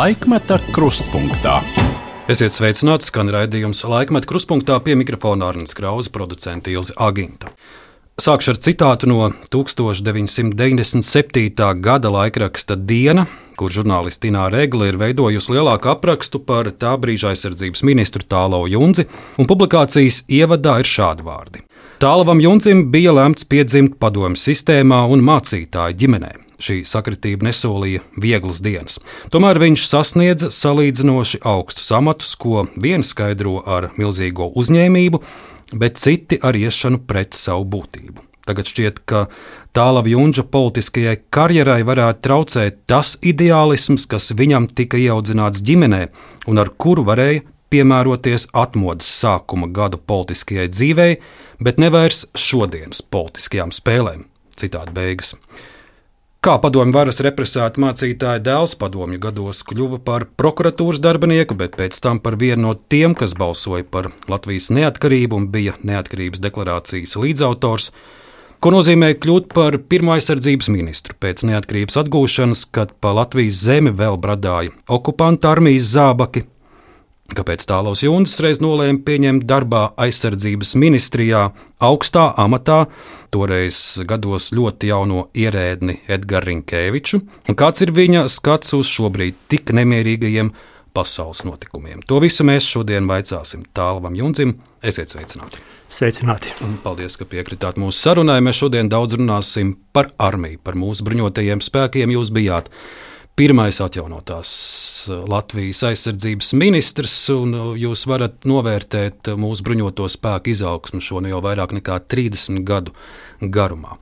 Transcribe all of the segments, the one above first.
Laikmeta krustpunktā. Esiet sveicināti, skan raidījums laikmet krustpunktā pie mikrofona Arnijas Krausa, producenta Ilze Aginta. Sākšu ar citātu no 1997. gada laikraksta Diena, kur žurnāliste Ināra Regla ir veidojusi lielāku aprakstu par tā brīža aizsardzības ministru Tālo Junzi, un publikācijas ievadā ir šādi vārdi. Tālavam Juncim bija lemts piedzimt padomju sistēmā un mācītāju ģimenē. Šī sakritība nesolīja vieglas dienas. Tomēr viņš sasniedza salīdzinoši augstus amatus, ko viens skaidro ar milzīgo uzņēmību, bet citi ar iešanu pret savu būtību. Tagad šķiet, ka tālāk Junča politiskajai karjerai varētu traucēt tas ideālisms, kas viņam tika ieaudzināts ģimenē un ar kuru varēja piemēroties atmodas sākuma gadu politiskajai dzīvei, bet ne vairs šodienas politiskajām spēlēm. Citādi beigas. Kā padomju varas represēta mācītāja dēls padomju gados kļuva par prokuratūras darbinieku, bet pēc tam par vienu no tiem, kas balsoja par Latvijas neatkarību un bija neatkarības deklarācijas līdzautors, ko nozīmē kļūt par pirmo aizsardzības ministru pēc neatkarības atgūšanas, kad pa Latvijas zemi vēl bradāja okupanta armijas zābaki, Kāpēc tālos Junkas reiz nolēma pieņemt darbā aizsardzības ministrijā augstā amatā, toreiz gados ļoti jauno ierēdni Edgars Rinkēviču, un kāds ir viņa skats uz šobrīd tik nemierīgajiem pasaules notikumiem? To visu mēs šodien vaicāsim Tālam Juncim. Esiet sveicināti! Sveicināti! Un paldies, ka piekritāt mūsu sarunai. Mēs šodien daudz runāsim par armiju, par mūsu bruņotajiem spēkiem. Jūs bijāt pirmais atjaunotās uh, Latvijas aizsardzības ministrs, un uh, jūs varat novērtēt uh, mūsu bruņoto spēku izaugsmu šo jau vairāk nekā 30 gadu garumā.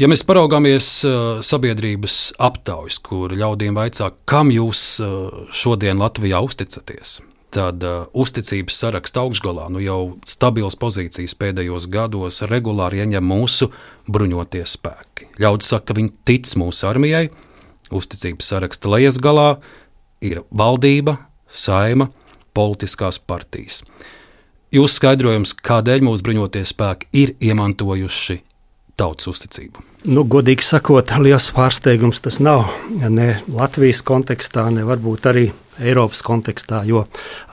Ja mēs paraugāmies sabiedrības aptaujas, kur ļaudīm vaicā, kam jūs šodien Latvijā uzticaties, tad uzticības saraksta augšgalā nu jau stabilas pozīcijas pēdējos gados regulāri ieņem mūsu bruņotie spēki. Ļaudis saka, ka viņi tic mūsu armijai, uzticības saraksta lejas galā ir valdība, saima, politiskās partijas. Jūsu skaidrojums, kādēļ mūsu bruņotie spēki ir iemantojuši tautas uzticību? Nu, godīgi sakot, liels pārsteigums tas nav ne Latvijas kontekstā, ne varbūt arī Eiropas kontekstā, jo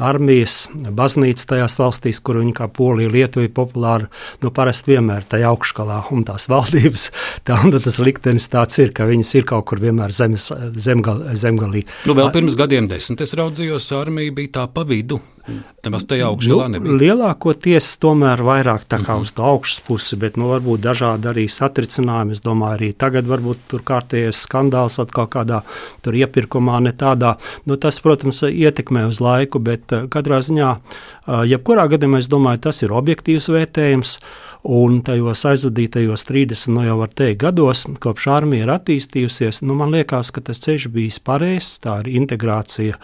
armijas baznīca tajās valstīs, kur viņi kā Polija, Lietuva ir populāra, nu, parasti vienmēr tajā augšgalā, un tās valdības, tā, un tas liktenis tāds ir, ka viņas ir kaut kur vienmēr zemes, zemgal, zemgalī. Nu, vēl pirms gadiem desmit es raudzījos, armija bija tā pa vidu. Nemaz tajā augšgalā nu, nebija. Lielākoties tomēr vairāk tā kā mm -hmm. uz augšas pusi, bet nu, varbūt dažādi arī satricinājumi. Es domāju, arī tagad varbūt tur kārtējies skandāls atkal kādā iepirkumā, ne tādā. Nu, tas, protams, ietekmē uz laiku, bet katrā ziņā, jebkurā gadījumā, es domāju, tas ir objektīvs vērtējums. Un tajos aizvadītajos 30, no nu, jau var teikt, gados, kopš armija ir attīstījusies, nu, man liekas, ka tas ceļš bijis pareizs. Tā ir integrācija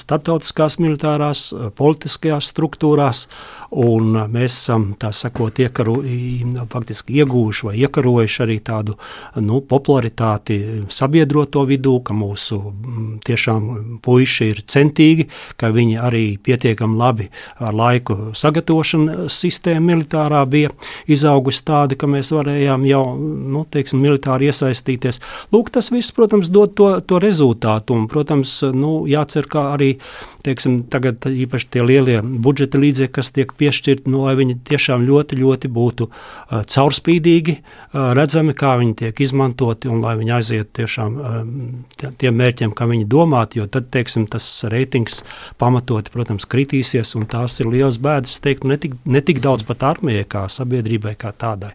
starptautiskās militārās, politiskajās struktūrās, un mēs esam, tā sakot, iekaru, faktiski ieguvuši vai iekarojuši arī tādu nu, popularitāti sabiedroto vidū, ka mūsu tiešām puiši ir centīgi, ka viņi arī pietiekami labi ar laiku sagatavošanas sistēma militārā bija izaugusi tāda, ka mēs varējām jau nu, teiksim, militāri iesaistīties. Lūk, tas viss, protams, dod to, to rezultātu. Un, protams, nu, jācer, ka arī teiksim, tagad īpaši tie lielie budžeta līdzekļi, kas tiek piešķirti, nu, lai viņi tiešām ļoti, ļoti būtu uh, caurspīdīgi, uh, redzami, kā viņi tiek izmantoti un lai viņi aiziet tiešām uh, tiem mērķiem, kā viņi domāti, jo tad, teiksim, tas reitings pamatoti, protams, kritīsies un tās ir liels bēdas, teiktu, ne tik, ne tik daudz pat armijai kā sabiedrībai kā tādai.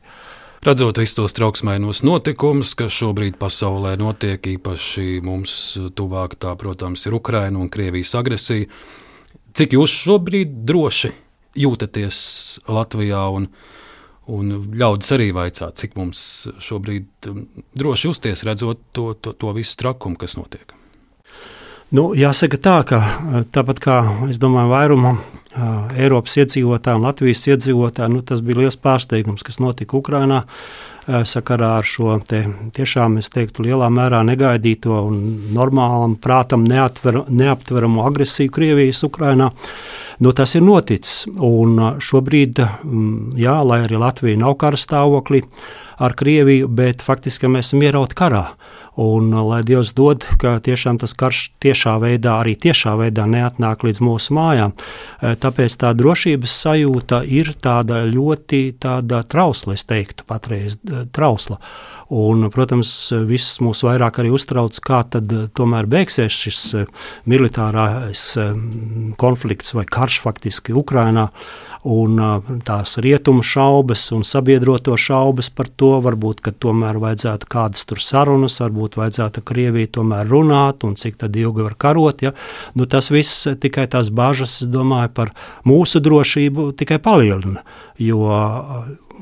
Redzot visus tos trauksmainos notikumus, kas šobrīd pasaulē notiek, īpaši mums tuvāk tā, protams, ir Ukraina un Krievijas agresija. Cik jūs šobrīd droši jūtaties Latvijā un, un ļaudis arī vaicā, cik mums šobrīd um, droši justies redzot to, to, to visu trakumu, kas notiek? Nu, jāsaka tā, ka tāpat kā es domāju, vairumam Eiropas iedzīvotāju un Latvijas iedzīvotāju, nu, tas bija liels pārsteigums, kas notika Ukrajinā. sakarā ar šo te, tiešām, es teiktu, lielā mērā negaidīto un normālam prātam neatver, neaptveramu agresiju Krievijas Ukrainā. Nu, tas ir noticis. Un šobrīd, mm, jā, lai arī Latvija nav kara stāvoklī ar Krieviju, bet faktiski mēs esam ierauti karā. Un, lai Dievs dod, ka tiešām tas karš tiešā veidā, arī tiešā veidā neatnāk līdz mūsu mājām. Tāpēc tā drošības sajūta ir tāda ļoti tāda trausla, es teiktu, patreiz trausla. Un, protams, viss mūs vairāk arī uztrauc, kā tad tomēr beigsies šis militārais konflikts vai karš faktiski Ukrainā un tās rietumu šaubas un sabiedroto šaubas par to, varbūt, ka tomēr vajadzētu kādas tur sarunas, varbūt vajadzētu Krieviju tomēr runāt un cik tad ilgi var karot. Ja? Nu, tas viss tikai tās bažas, es domāju, par mūsu drošību tikai palielina, jo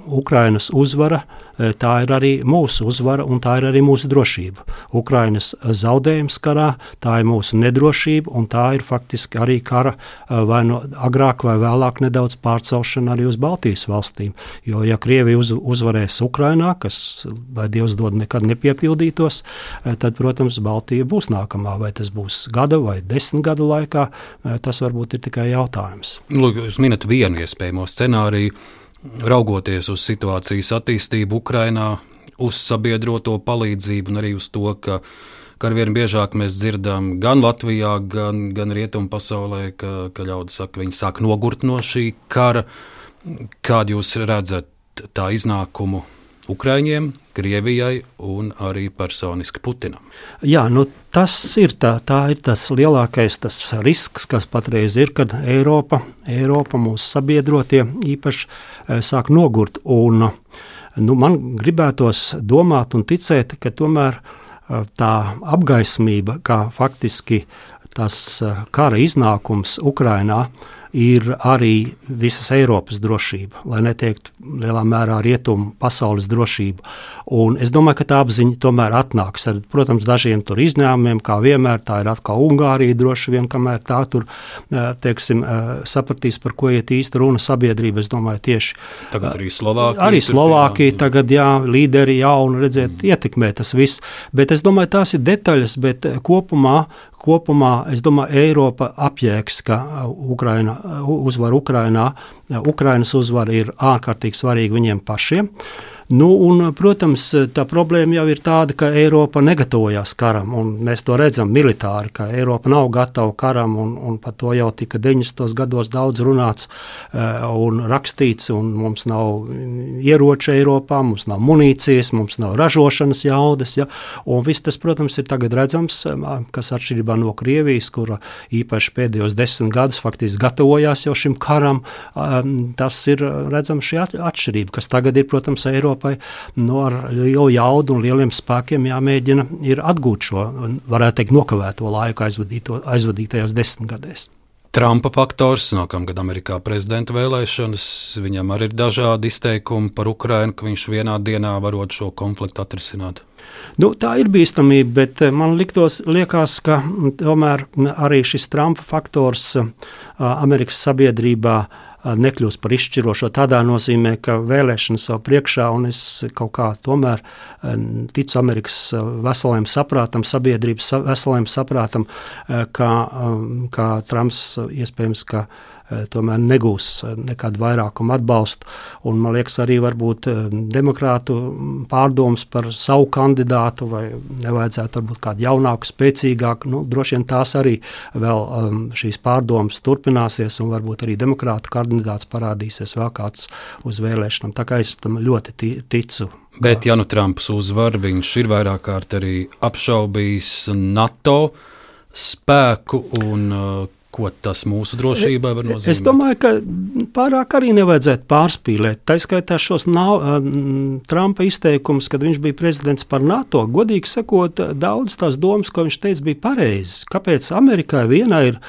Ukrainas uzvara, e, tā ir arī mūsu uzvara un tā ir arī mūsu drošība. Ukrainas zaudējums karā, tā ir mūsu nedrošība un tā ir faktiski arī kara e, vai no agrāk vai vēlāk nedaudz pārcelšana arī uz Baltijas valstīm. Jo, ja Krievija uz, uzvarēs Ukrainā, kas, lai Dievs dod, nekad nepiepildītos, e, tad, protams, Baltija būs nākamā. Vai tas būs gada vai desmit gadu laikā, tas varbūt ir tikai jautājums. Lūk, jūs minat vienu iespējamo scenāriju raugoties uz situācijas attīstību Ukrajinā, uz sabiedroto palīdzību un arī uz to, ka, arvien biežāk mēs dzirdam gan Latvijā, gan, gan Rietumu pasaulē, ka, ka ļaudis saka, ka viņi sāk nogurt no šī kara. Kādu jūs redzat tā iznākumu Ukraiņiem, Krievijai un arī personiski Putinam. Jā, nu, tas ir, tā, tā ir tas lielākais tas risks, kas patreiz ir, kad Eiropa, Eiropa mūsu sabiedrotie īpaši e, sāk nogurt. Un, nu, man gribētos domāt un ticēt, ka tomēr e, tā apgaismība, kā faktiski tas e, kara iznākums Ukrainā, ir arī visas Eiropas drošība, lai neteiktu lielā mērā rietumu pasaules drošība. Un es domāju, ka tā apziņa tomēr atnāks ar, protams, dažiem tur izņēmumiem, kā vienmēr tā ir atkal Ungārija droši vien, kamēr tā tur, eh, teiksim, eh, sapratīs, par ko iet īsti runa sabiedrība, es domāju, tieši. Tagad arī Slovākija. Arī Slovākija tagad, jā, līderi jauni, redzēt, mm. ietekmē tas viss, bet es domāju, tās ir detaļas, bet eh, kopumā kopumā es domāju, Eiropa apjēgs, ka Ukraina, uzvar Ukrainā, Ukrainas uzvara ir ārkārtīgi svarīga viņiem pašiem. Uh, Nu, un, protams, tā problēma jau ir tāda, ka Eiropa negatavojās karam, un mēs to redzam militāri, ka Eiropa nav gatava karam, un, un par to jau tika 90. gados daudz runāts uh, un rakstīts, un mums nav ieroči Eiropā, mums nav munīcijas, mums nav ražošanas jaudas, ja, un viss tas, protams, ir tagad redzams, kas atšķirībā no Krievijas, kura īpaši pēdējos desmit gadus faktiski gatavojās jau šim karam, um, tas ir redzams šī atšķirība, kas tagad ir, protams, Eiropa Eiropai nu, ar lielu jaudu un lieliem spēkiem jāmēģina atgūt šo, varētu teikt, nokavēto laiku aizvadītajās desmitgadēs. Trumpa faktors, nākamgad Amerikā prezidenta vēlēšanas, viņam arī ir dažādi izteikumi par Ukrajinu, ka viņš vienā dienā varot šo konfliktu atrisināt. Nu, tā ir bīstamība, bet eh, man liktos, liekas, ka tomēr arī šis Trumpa faktors eh, Amerikas sabiedrībā uh, nekļūs par izšķirošo. Tādā nozīmē, ka vēlēšanas vēl priekšā, un es kaut kā tomēr ticu Amerikas veseliem saprātam, sabiedrības veseliem saprātam, ka, ka Trumps iespējams, ka tomēr negūs eh, nekādu vairākumu atbalstu. Un, man liekas, arī varbūt eh, demokrātu pārdomas par savu kandidātu, vai nevajadzētu varbūt kādu jaunāku, spēcīgāku. Nu, droši vien tās arī vēl um, šīs pārdomas turpināsies, un varbūt arī demokrātu kandidāts parādīsies vēl kāds uz vēlēšanām. Tā kā es tam ļoti ticu. Bet, ja nu Trumps uzvar, viņš ir vairāk kārt arī apšaubījis NATO spēku un uh, ko tas mūsu drošībai var nozīmēt? Es domāju, ka pārāk arī nevajadzētu pārspīlēt. Tā skaitā šos nav, um, Trumpa izteikumus, kad viņš bija prezidents par NATO. Godīgi sakot, daudz tās domas, ko viņš teica, bija pareizas. Kāpēc Amerikai vienai ir um,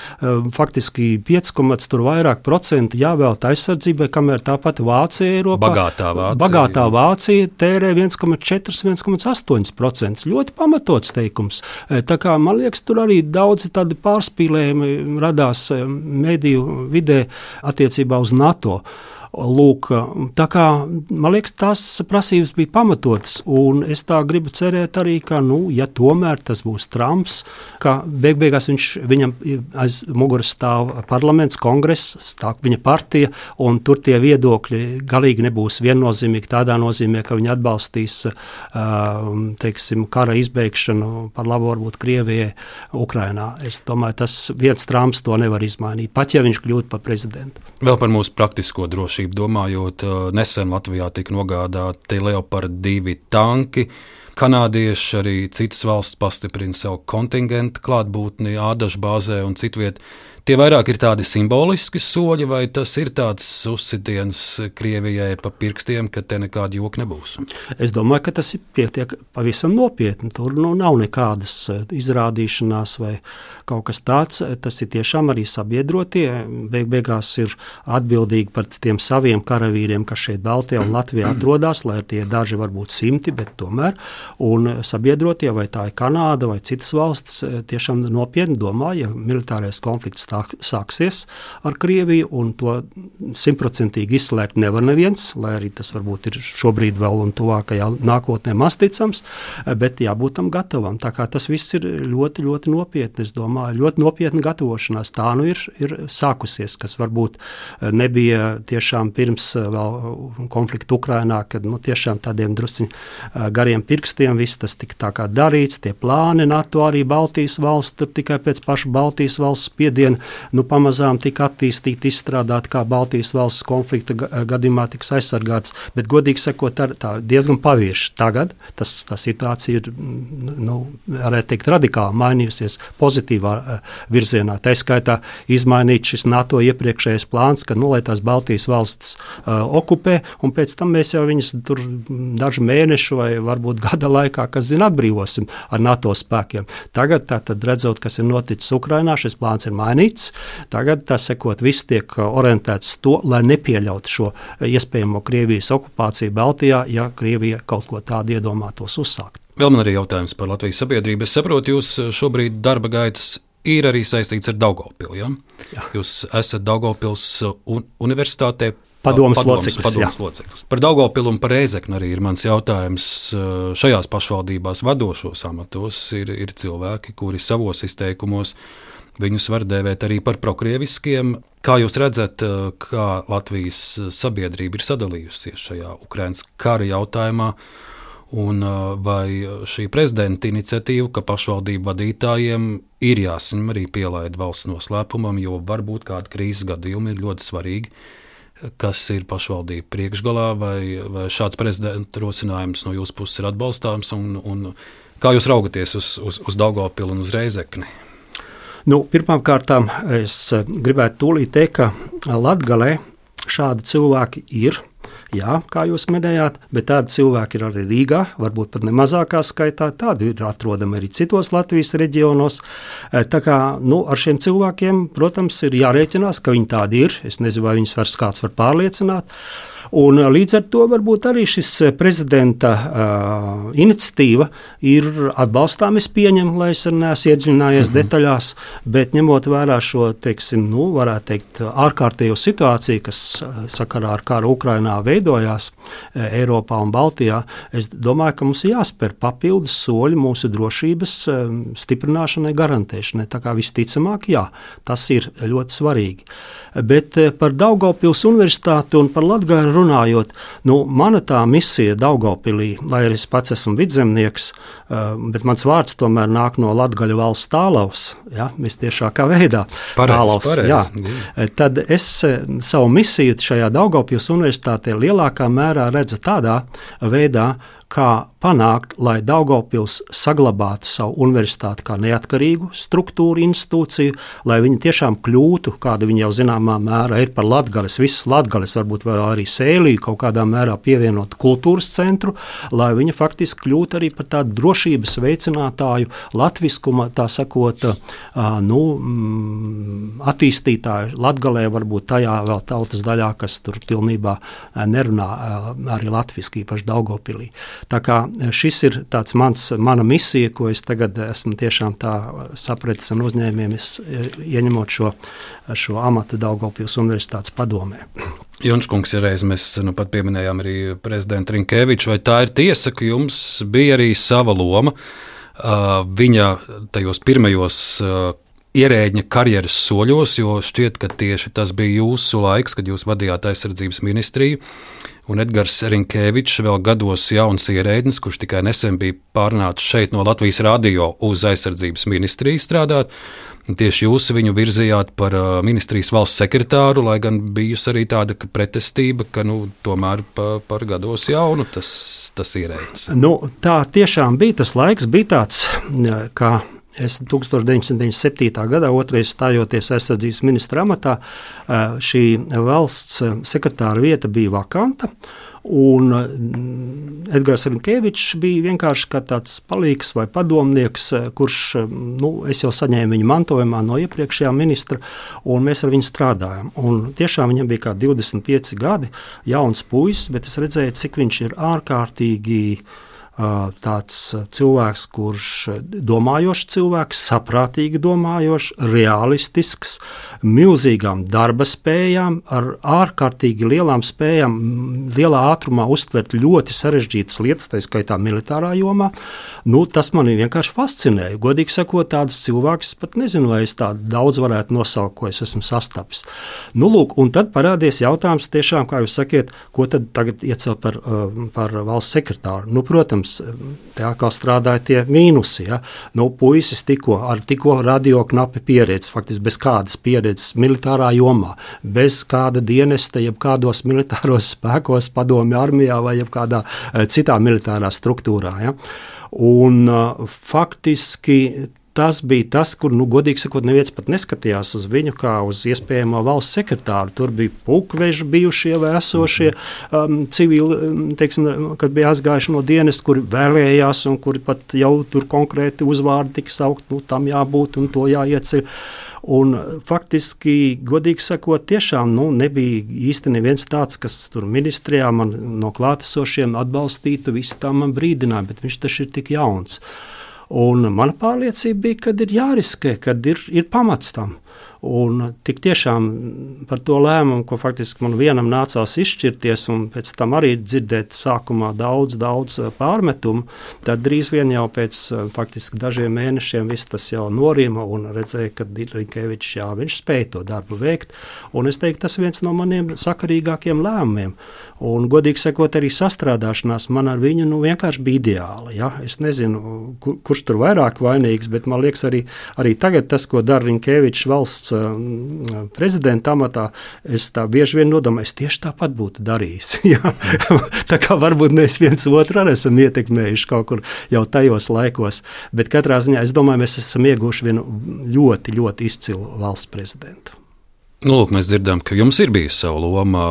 faktiski 5,5 tur vairāk procentu jāvēlta aizsardzībai, kamēr tāpat Vācija Eiropā? Bagātā Vācija. Bagātā Vācija tērē 1,4-1,8%. Ļoti pamatots teikums. Tā kā man liekas, tur arī daudzi tādi pārspīlējumi rada radās eh, mediju vidē attiecībā uz NATO. Lūk, tā kā man liekas, tās prasības bija pamatotas, un es tā gribu cerēt arī, ka, nu, ja tomēr tas būs Trumps, ka beig beigās viņš, viņam aiz muguras stāv parlaments, kongress, stāv viņa partija, un tur tie viedokļi galīgi nebūs viennozīmīgi tādā nozīmē, ka viņi atbalstīs, teiksim, kara izbeigšanu par labu varbūt Krievijai, Ukrainā. Es domāju, tas viens Trumps to nevar izmainīt, pat ja viņš kļūtu par prezidentu. Vēl par mūsu praktisko drošību domājot, nesen Latvijā tika nogādāti Leopard 2 tanki. Kanādieši arī citas valsts pastiprina savu kontingentu klātbūtni Ādažu bāzē un citvietā. Tie vairāk ir tādi simboliski soļi, vai tas ir tāds uzsitiens Krievijai pa pirkstiem, ka te nekāda joka nebūs? Es domāju, ka tas ir pietiek pavisam nopietni. Tur nu, nav nekādas eh, izrādīšanās vai kaut kas tāds. Tas ir tiešām arī sabiedrotie. Beig beigās ir atbildīgi par tiem saviem karavīriem, kas šeit Baltijā un Latvijā atrodas, lai tie daži varbūt simti, bet tomēr. Un sabiedrotie, vai tā ir Kanāda vai citas valstis, eh, tiešām nopietni domā, ja militārais konflikts sāksies ar Krieviju, un to simtprocentīgi izslēgt nevar neviens, lai arī tas varbūt ir šobrīd vēl un tuvākajā nākotnē masticams, bet jābūt tam gatavam. Tā kā tas viss ir ļoti, ļoti nopietni, es domāju, ļoti nopietna gatavošanās. Tā nu ir, ir sākusies, kas varbūt nebija tiešām pirms vēl konflikta Ukrainā, kad nu, tiešām tādiem drusciņ gariem pirkstiem viss tas tika tā kā darīts, tie plāni NATO arī Baltijas valsts, tur tikai pēc paša Baltijas valsts spiediena nu, pamazām tika attīstīta, izstrādāta, kā Baltijas valsts konflikta gadījumā tiks aizsargāts. Bet, godīgi sakot, tā, tā diezgan pavirši. Tagad tas, tā situācija ir nu, teikt, radikāli mainījusies pozitīvā uh, virzienā. Tā skaitā izmainīt šis NATO iepriekšējais plāns, ka nu, tās Baltijas valsts uh, okupē, un pēc tam mēs jau viņus tur dažu mēnešu vai varbūt gada laikā, kas zina, atbrīvosim ar NATO spēkiem. Tagad, tātad, redzot, kas ir noticis Ukrainā, šis plāns ir mainīts mainīts. Tagad tas sekot, viss tiek uh, orientēts to, lai nepieļautu šo uh, iespējamo Krievijas okupāciju Baltijā, ja Krievija kaut ko tādu iedomātos uzsākt. Vēl man arī jautājums par Latvijas sabiedrību. Es saprotu, jūs uh, šobrīd darba gaitas ir arī saistīts ar Daugopili. Ja? Jā. Jūs esat Daugopils un universitātē. Padomas, padomas loceklis. Padomas loceklis. Par Daugopilu un par Reizeknu arī ir mans jautājums. Šajās pašvaldībās vadošos amatos ir, ir cilvēki, kuri savos izteikumos uh, Viņus var dēvēt arī par prokrieviskiem. Kā jūs redzat, eh, kā Latvijas sabiedrība ir sadalījusies šajā Ukraiņas kara jautājumā? Un eh, vai šī prezidenta iniciatīva, ka pašvaldību vadītājiem ir jāsaņem arī pielaide valsts noslēpumam, jo varbūt kāda krīzes gadījuma ir ļoti svarīgi, kas ir pašvaldība priekšgalā, vai, vai šāds prezidenta rosinājums no jūsu puses ir atbalstāms, un, un kā jūs raugaties uz, uz, uz Daugopilu un uz Reizekni? Nu, Pirmkārt, es gribētu tūlīt teikt, ka Latvijā šādi cilvēki ir. Jā, kā jūs minējāt, bet tādi cilvēki ir arī Rīgā, varbūt pat ne mazākā skaitā. Tādi ir atrodami arī citos Latvijas reģionos. E, tā kā nu, ar šiem cilvēkiem, protams, ir jārēķinās, ka viņi tādi ir. Es nezinu, vai viņus vairs kāds var pārliecināt. Un, līdz ar to varbūt arī šis prezidenta uh, iniciatīva ir atbalstām. Es pieņemu, lai es neesmu iedziļinājies mm -hmm. detaļās, bet ņemot vērā šo, teiksim, nu, varētu teikt, ārkārtējo situāciju, kas sakarā ar karu Ukrainā veidojās Eiropā un Baltijā, es domāju, ka mums ir jāspēr papildus soļi mūsu drošības stiprināšanai, garantēšanai. Tā kā visticamāk, jā, tas ir ļoti svarīgi. Bet par Daugopils universitāti un par Latgāru runājot, nu, mana tā misija Daugopilī, lai arī es pats esmu vidzemnieks, uh, bet mans vārds tomēr nāk no Latgaļa valsts tālaus, ja, vistiešākā veidā. Pareiz, tālaus, pareiz, jā. jā. Tad es uh, savu misiju šajā Daugopils universitātē lielākā mērā redzu tādā veidā, kā panākt, lai Daugopils saglabātu savu universitāti kā neatkarīgu struktūru, institūciju, lai viņi tiešām kļūtu, kāda viņa jau zināmā mērā ir par latgales, visas latgales, varbūt vēl arī sēliju kaut kādā mērā pievienot kultūras centru, lai viņa faktiski kļūtu arī par tādu drošības veicinātāju, latviskuma, tā sakot, nu, mm, attīstītāju latgalē, varbūt tajā vēl tautas daļā, kas tur pilnībā nerunā arī latviski, īpaši Daugopilī. Tā kā šis ir tāds mans, mana misija, ko es tagad esmu tiešām tā sapratis un uzņēmies, ieņemot šo, šo amatu Daugopils Universitātes padomē. Junčkungs, ja reiz mēs nu, pat pieminējām arī prezidentu Rinkeviču, vai tā ir tiesa, ka jums bija arī sava loma viņa tajos pirmajos uh, ierēģņa karjeras soļos, jo šķiet, ka tieši tas bija jūsu laiks, kad jūs vadījāt aizsardzības ministriju. Un Edgars Rinkevičs, vēl gados jauns ierēdnis, kurš tikai nesen bija pārnācis šeit no Latvijas radio uz aizsardzības ministriju strādāt. Tieši jūs viņu virzījāt par ministrijas valsts sekretāru, lai gan bijusi arī tāda pretestība, ka nu, tomēr pa, par gados jaunu tas, tas ierēdnis. Nu, tā tiešām bija tas laiks, bija tāds, ka Es 1997. gadā, otrreiz stājoties aizsardzības ministra amatā, šī valsts sekretāra vieta bija vakanta. Un Edgars Rinkevičs bija vienkārši tāds palīgs vai padomnieks, kurš nu, jau saņēma viņa mantojumā no iepriekšējā ministra, un mēs ar viņu strādājām. Un tiešām viņam bija kā 25 gadi, jauns puisis, bet es redzēju, cik viņš ir ārkārtīgi uh, tāds cilvēks, kurš domājošs cilvēks, saprātīgi domājošs, realistisks, milzīgām darba spējām, ar ārkārtīgi lielām spējām, lielā ātrumā uztvert ļoti sarežģītas lietas, tā skaitā militārā jomā. Nu, tas man vienkārši fascinēja. Godīgi sakot, tādus cilvēkus pat nezinu, vai es tādu daudz varētu nosaukt, ko es esmu sastapis. Nu, lūk, un tad parādījās jautājums, tiešām, kā jūs sakiet, ko tad tagad iecelt par, par valsts sekretāru. Nu, protams, protams, te atkal strādāja tie mīnusi. Ja? Nu, puisis tikko ar tikko radioknapi pieredzi, faktiski bez kādas pieredzes militārā jomā, bez kāda dienesta, jeb kādos militāros spēkos, padomju armijā vai kādā eh, citā militārā struktūrā. Ja? Un, uh, faktiski tas bija tas, kur, nu, godīgi sakot, neviens pat neskatījās uz viņu kā uz iespējamo valsts sekretāru. Tur bija pukveži bijušie vai esošie um, civili, um, teiksim, kad bija aizgājuši no dienas, kuri vēlējās un kuri pat jau tur konkrēti uzvārdi tika saukt, nu, tam jābūt un to jāieceļ. Un faktiski, godīgi sakot, tiešām nu, nebija īsti neviens tāds, kas tur ministrijā man no klātesošiem atbalstītu, visu tam brīdināja, bet viņš taču ir tik jauns. Un mana pārliecība bija, ka ir jāriskē, ka ir, ir pamats tam. Un tik tiešām par to lēmumu, ko faktiski man vienam nācās izšķirties, un pēc tam arī dzirdēt sākumā daudz, daudz eh, pārmetumu, tad drīz vien jau pēc eh, faktiski dažiem mēnešiem viss tas jau norima un redzēja, ka Rikevičs jā, viņš spēja to darbu veikt. Un es teiktu, tas viens no maniem sakarīgākiem lēmumiem. Un, godīgi sakot, arī sastrādāšanās man ar viņu nu, vienkārši bija ideāla. Ja? Es nezinu, kur, kurš tur vairāk vainīgs, bet man liekas, arī, arī tagad tas, ko dara Rikevičs valsts valsts prezidenta amatā, es tā bieži vien nodomāju, es tieši tāpat būtu darījis. tā kā varbūt mēs viens otru arī esam ietekmējuši kaut kur jau tajos laikos, bet katrā ziņā es domāju, mēs esam ieguvuši vienu ļoti, ļoti izcilu valsts prezidentu. Nu, lūk, mēs dzirdam, ka jums ir bijusi sava loma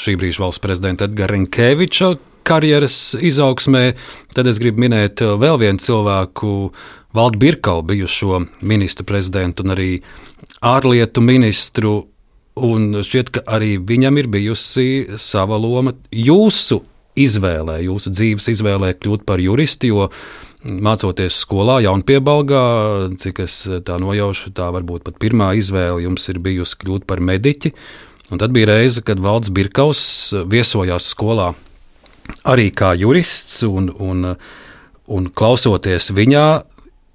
šī brīža valsts prezidenta Edgara Rinkeviča karjeras izaugsmē. Tad es gribu minēt vēl vienu cilvēku, Valdu Birkau, bijušo ministru prezidentu un arī ārlietu ministru, un šķiet, ka arī viņam ir bijusi sava loma jūsu izvēlē, jūsu dzīves izvēlē kļūt par juristu, jo mācoties skolā, jaunpiebalgā, cik es tā nojaušu, tā varbūt pat pirmā izvēle jums ir bijusi kļūt par mediķi. Un tad bija reize, kad Valds Birkaus viesojās skolā arī kā jurists, un, un, un klausoties viņā,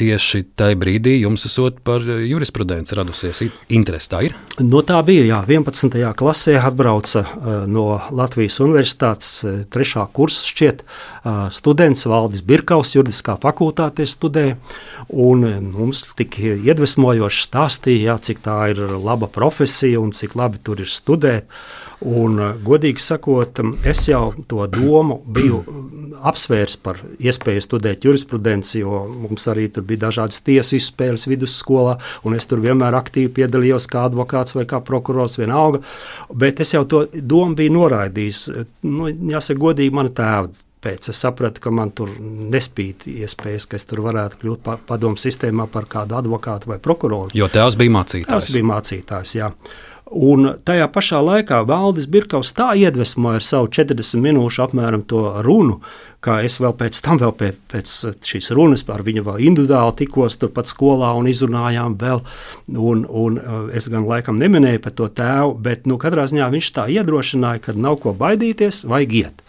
tieši tajā brīdī jums esot par jurisprudenci radusies interese. Tā ir? No tā bija, jā, 11. klasē atbrauca uh, no Latvijas Universitātes uh, trešā kursa šķiet students Valdis Birkaus, juridiskā fakultātē studēja, un mums tik iedvesmojoši stāstīja, jā, cik tā ir laba profesija un cik labi tur ir studēt. Un, eh, godīgi sakot, es jau to domu biju apsvērs par iespēju studēt jurisprudenci, jo mums arī tur bija dažādas tiesas izspēles vidusskolā, un es tur vienmēr aktīvi piedalījos kā advokāts vai kā prokurors, vienalga. Bet es jau to domu biju noraidījis. Nu, jāsaka, godīgi, mana tēva pēc. Es sapratu, ka man tur nespīd iespējas, ka es tur varētu kļūt par padomu sistēmā par kādu advokātu vai prokuroru. Jo tēvs bija mācītājs. Tas bija mācītājs, jā. Un tajā pašā laikā Valdis Birkaus tā iedvesmoja ar savu 40 minūšu apmēram to runu, kā es vēl pēc tam, vēl pēc, pēc šīs runas par viņu vēl individuāli tikos turpat skolā un izrunājām vēl. Un, un eh, es gan laikam neminēju par to tēvu, bet nu, katrā ziņā viņš tā iedrošināja, ka nav ko baidīties, vajag iet.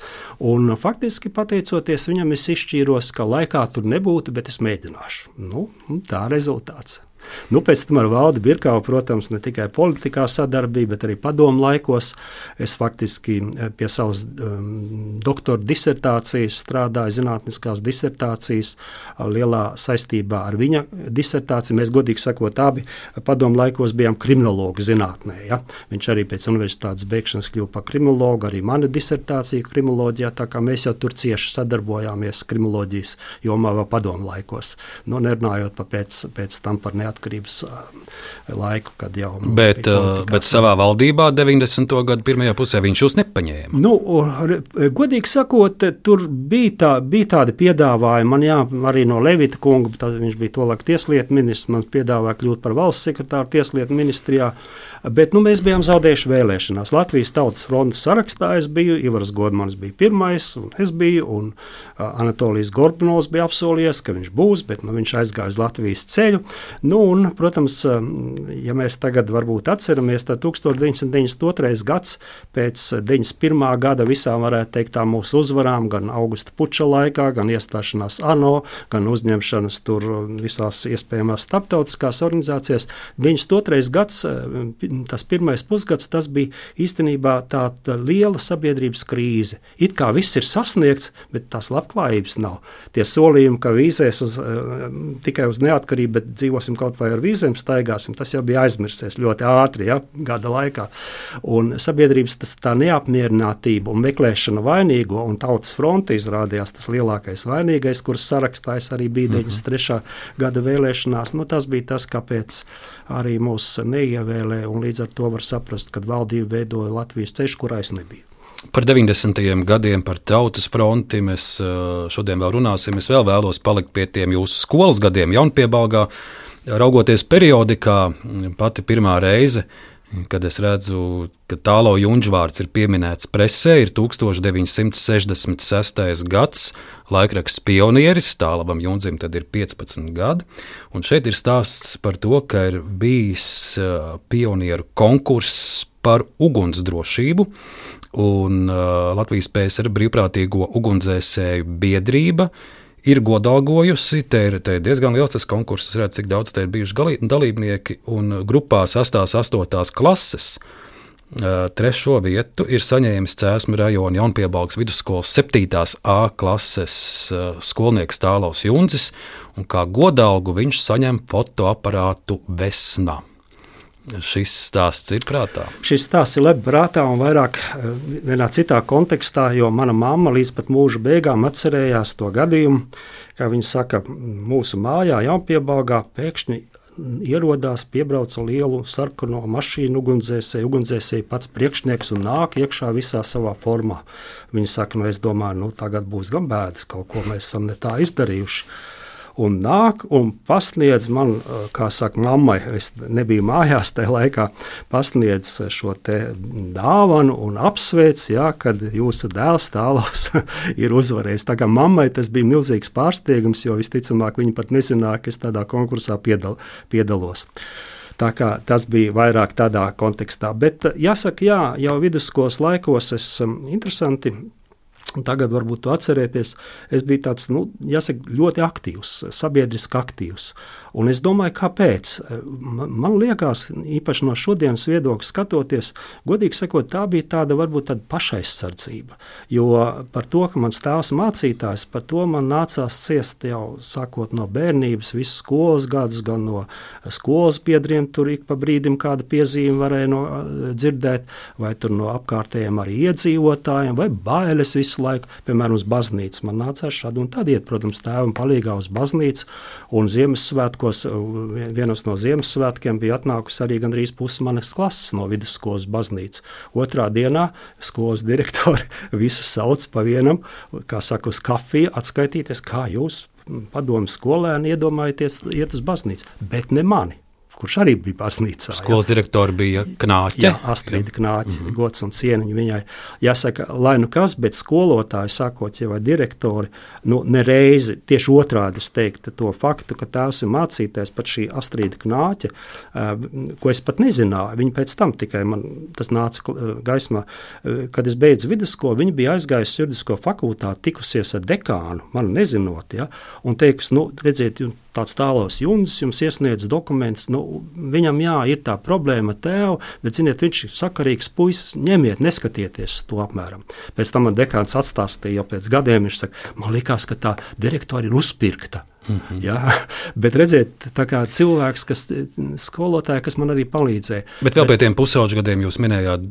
Un faktiski pateicoties viņam, es izšķīros, ka laikā tur nebūtu, bet es mēģināšu. Nu, tā rezultāts. Nu, pēc tam ar Valdi Birkāvu, protams, ne tikai politikā sadarbība, bet arī padomu laikos. Es faktiski eh, pie savas um, doktora disertācijas strādāju, zinātniskās disertācijas, lielā saistībā ar viņa disertāciju. Mēs, godīgi sakot, abi padomu laikos bijām kriminologi zinātnē. Ja? Viņš arī pēc universitātes beigšanas kļuva par kriminologu, arī mana disertācija kriminoloģijā, tā kā mēs jau tur cieši sadarbojāmies kriminoloģijas jomā vēl padomu laikos. Nu, nerunājot pa pēc, pēc tam par neatkarību neatkarības laiku, kad jau bet, bet savā valdībā 90. gadu pirmajā pusē viņš jūs nepaņēma. Nu, godīgi sakot, tur bija, tā, bija tādi piedāvājumi. Man jā, arī no Levita kunga, viņš bija tolaik tieslietu ministrs, man piedāvāja kļūt par valsts sekretāru tieslietu ministrijā. Bet nu, mēs bijām zaudējuši vēlēšanās. Latvijas Tautas frontes sarakstā es biju, Ivars Godmans bija pirmais, un es biju, un Anatolijas Gorbanovs bija apsolījies, ka viņš būs, bet nu, viņš aizgāja uz Latvijas ceļu. Nu, un, protams, ja mēs tagad varbūt atceramies, tad 1992. gads pēc 91. gada visām varētu teikt tā mūsu uzvarām, gan augusta puča laikā, gan iestāšanās ANO, gan uzņemšanas tur visās iespējamās starptautiskās organizācijās. 92. gads tas pirmais pusgads tas bija īstenībā tāda liela sabiedrības krīze. It kā viss ir sasniegts, bet tās labklājības nav. Tie solījumi, ka vīzēs uz, uh, tikai uz neatkarību, bet dzīvosim kaut vai ar vīzēm, staigāsim, tas jau bija aizmirsies ļoti ātri, ja, gada laikā. Un sabiedrības tas, tā neapmierinātība un meklēšana vainīgo, un tautas fronte izrādījās tas lielākais vainīgais, kurš sarakstā arī bija 93. Mm -hmm. gada vēlēšanās. Nu, tas bija tas, kāpēc arī mūs neievēlēja un līdz ar to var saprast, ka valdība veidoja Latvijas ceļu, kurā es nebiju. Par 90. gadiem, par tautas fronti mēs šodien vēl runāsim. Es vēl vēlos palikt pie tiem jūsu skolas gadiem, jaunpiebalgā. Raugoties periodikā, pati pirmā reize, kad es redzu, ka tālo junģvārds ir pieminēts presē, ir 1966. gads, laikraksts pionieris, tālavam jundzim tad ir 15 gadi, un šeit ir stāsts par to, ka ir bijis pionieru konkurss par ugunsdrošību, un Latvijas PSR brīvprātīgo ugunsdzēsēju biedrība ir godalgojusi. Te ir, te ir diezgan liels tas konkurss, redz, cik daudz te ir bijuši dalībnieki. Un grupā 6. un 8. klases trešo vietu ir saņēmis Cēsmu rajona Jaunpiebalgs vidusskolas 7. A klases skolnieks Tālaus Junzis, un kā godalgu viņš saņem fotoaparātu Vesnā. Šis stāsts ir prātā. Šis stāsts ir labi prātā un vairāk eh, vienā citā kontekstā, jo mana mamma līdz pat mūža beigām atcerējās to gadījumu, kā viņa saka, mūsu mājā, Jaunpiebalgā, pēkšņi ierodās, piebrauca lielu sarkano mašīnu, ugunsdzēsēju, ugunsdzēsēju pats priekšnieks un nāk iekšā visā savā formā. Viņa saka, nu es domāju, nu tagad būs gan bēdas, kaut ko mēs esam ne tā izdarījuši un nāk un pasniedz man, kā saka, mammai, es nebiju mājās tajā laikā, pasniedz šo dāvanu un apsveic, jā, kad jūsu dēls tālos ir uzvarējis. Tā kā mammai tas bija milzīgs pārsteigums, jo visticamāk viņa pat nezināja, ka es tādā konkursā piedal, piedalos. Tā kā tas bija vairāk tādā kontekstā. Bet jāsaka, jā, jau vidusskolas laikos es interesanti Tagad, varbūt, atcerieties, es biju tāds, nu, jāsaka, ļoti aktīvs, sabiedriski aktīvs. Un es domāju, kāpēc. Man liekas, īpaši no šodienas viedokļa skatoties, godīgi sakot, tā bija tāda varbūt tāda pašaizsardzība. Jo par to, ka mans tēvs mācītājs, par to man nācās ciest jau sākot no bērnības, visu skolas gadus, gan no skolas biedriem. Tur ik pa brīdim kāda piezīme varēja no, dzirdēt, vai no apkārtējiem arī iedzīvotājiem, vai bailes visu laiku, piemēram, uz baznīcu. Man nācās šādi un tad iet, protams, tēvam palīgā uz baznīcu un Ziemassvētku svētkos, vienos no Ziemassvētkiem bija atnākusi arī gandrīz puse manas klases no vidusskolas baznīcas. Otrā dienā skolas direktori visu sauc pa vienam, kā saka, uz kafiju, atskaitīties, kā jūs padomu skolēni iedomājaties iet uz baznīcu, bet ne mani kurš arī bija baznīcā. Skolas jā. direktori bija Knāķe. Jā, Astrīda Knāķe, mm -hmm. gods un cieniņa viņai. Jāsaka, lai nu kas, bet skolotāji, sākot jau vai direktori, nu nereizi tieši otrādi es teiktu to faktu, ka tās ir mācītājs pat šī Astrīda Knāķe, uh, ko es pat nezināju. Viņa pēc tam tikai man tas nāca gaismā, kad es beidzu vidusskolu, viņa bija aizgājusi juridisko fakultāti, tikusies ar dekānu, man nezinot, ja, un teiks, nu, redziet, tāds tālos jūnis jums iesniedz dokumentus. Nu, viņam jā, ir tā problēma tev, bet ziniet, viņš ir sakarīgs puisis. Ņemiet, neskatieties to apmēram. Pēc tam man dekāns atstāstīja jau pēc gadiem. Viņš saka, man liekas, ka tā direktora ir uzpirkta. Mm -hmm. Jā, bet redziet, tā kā cilvēks, kas skolotāja, kas man arī palīdzēja. Bet vēl pie tiem pusauģu gadiem jūs minējāt,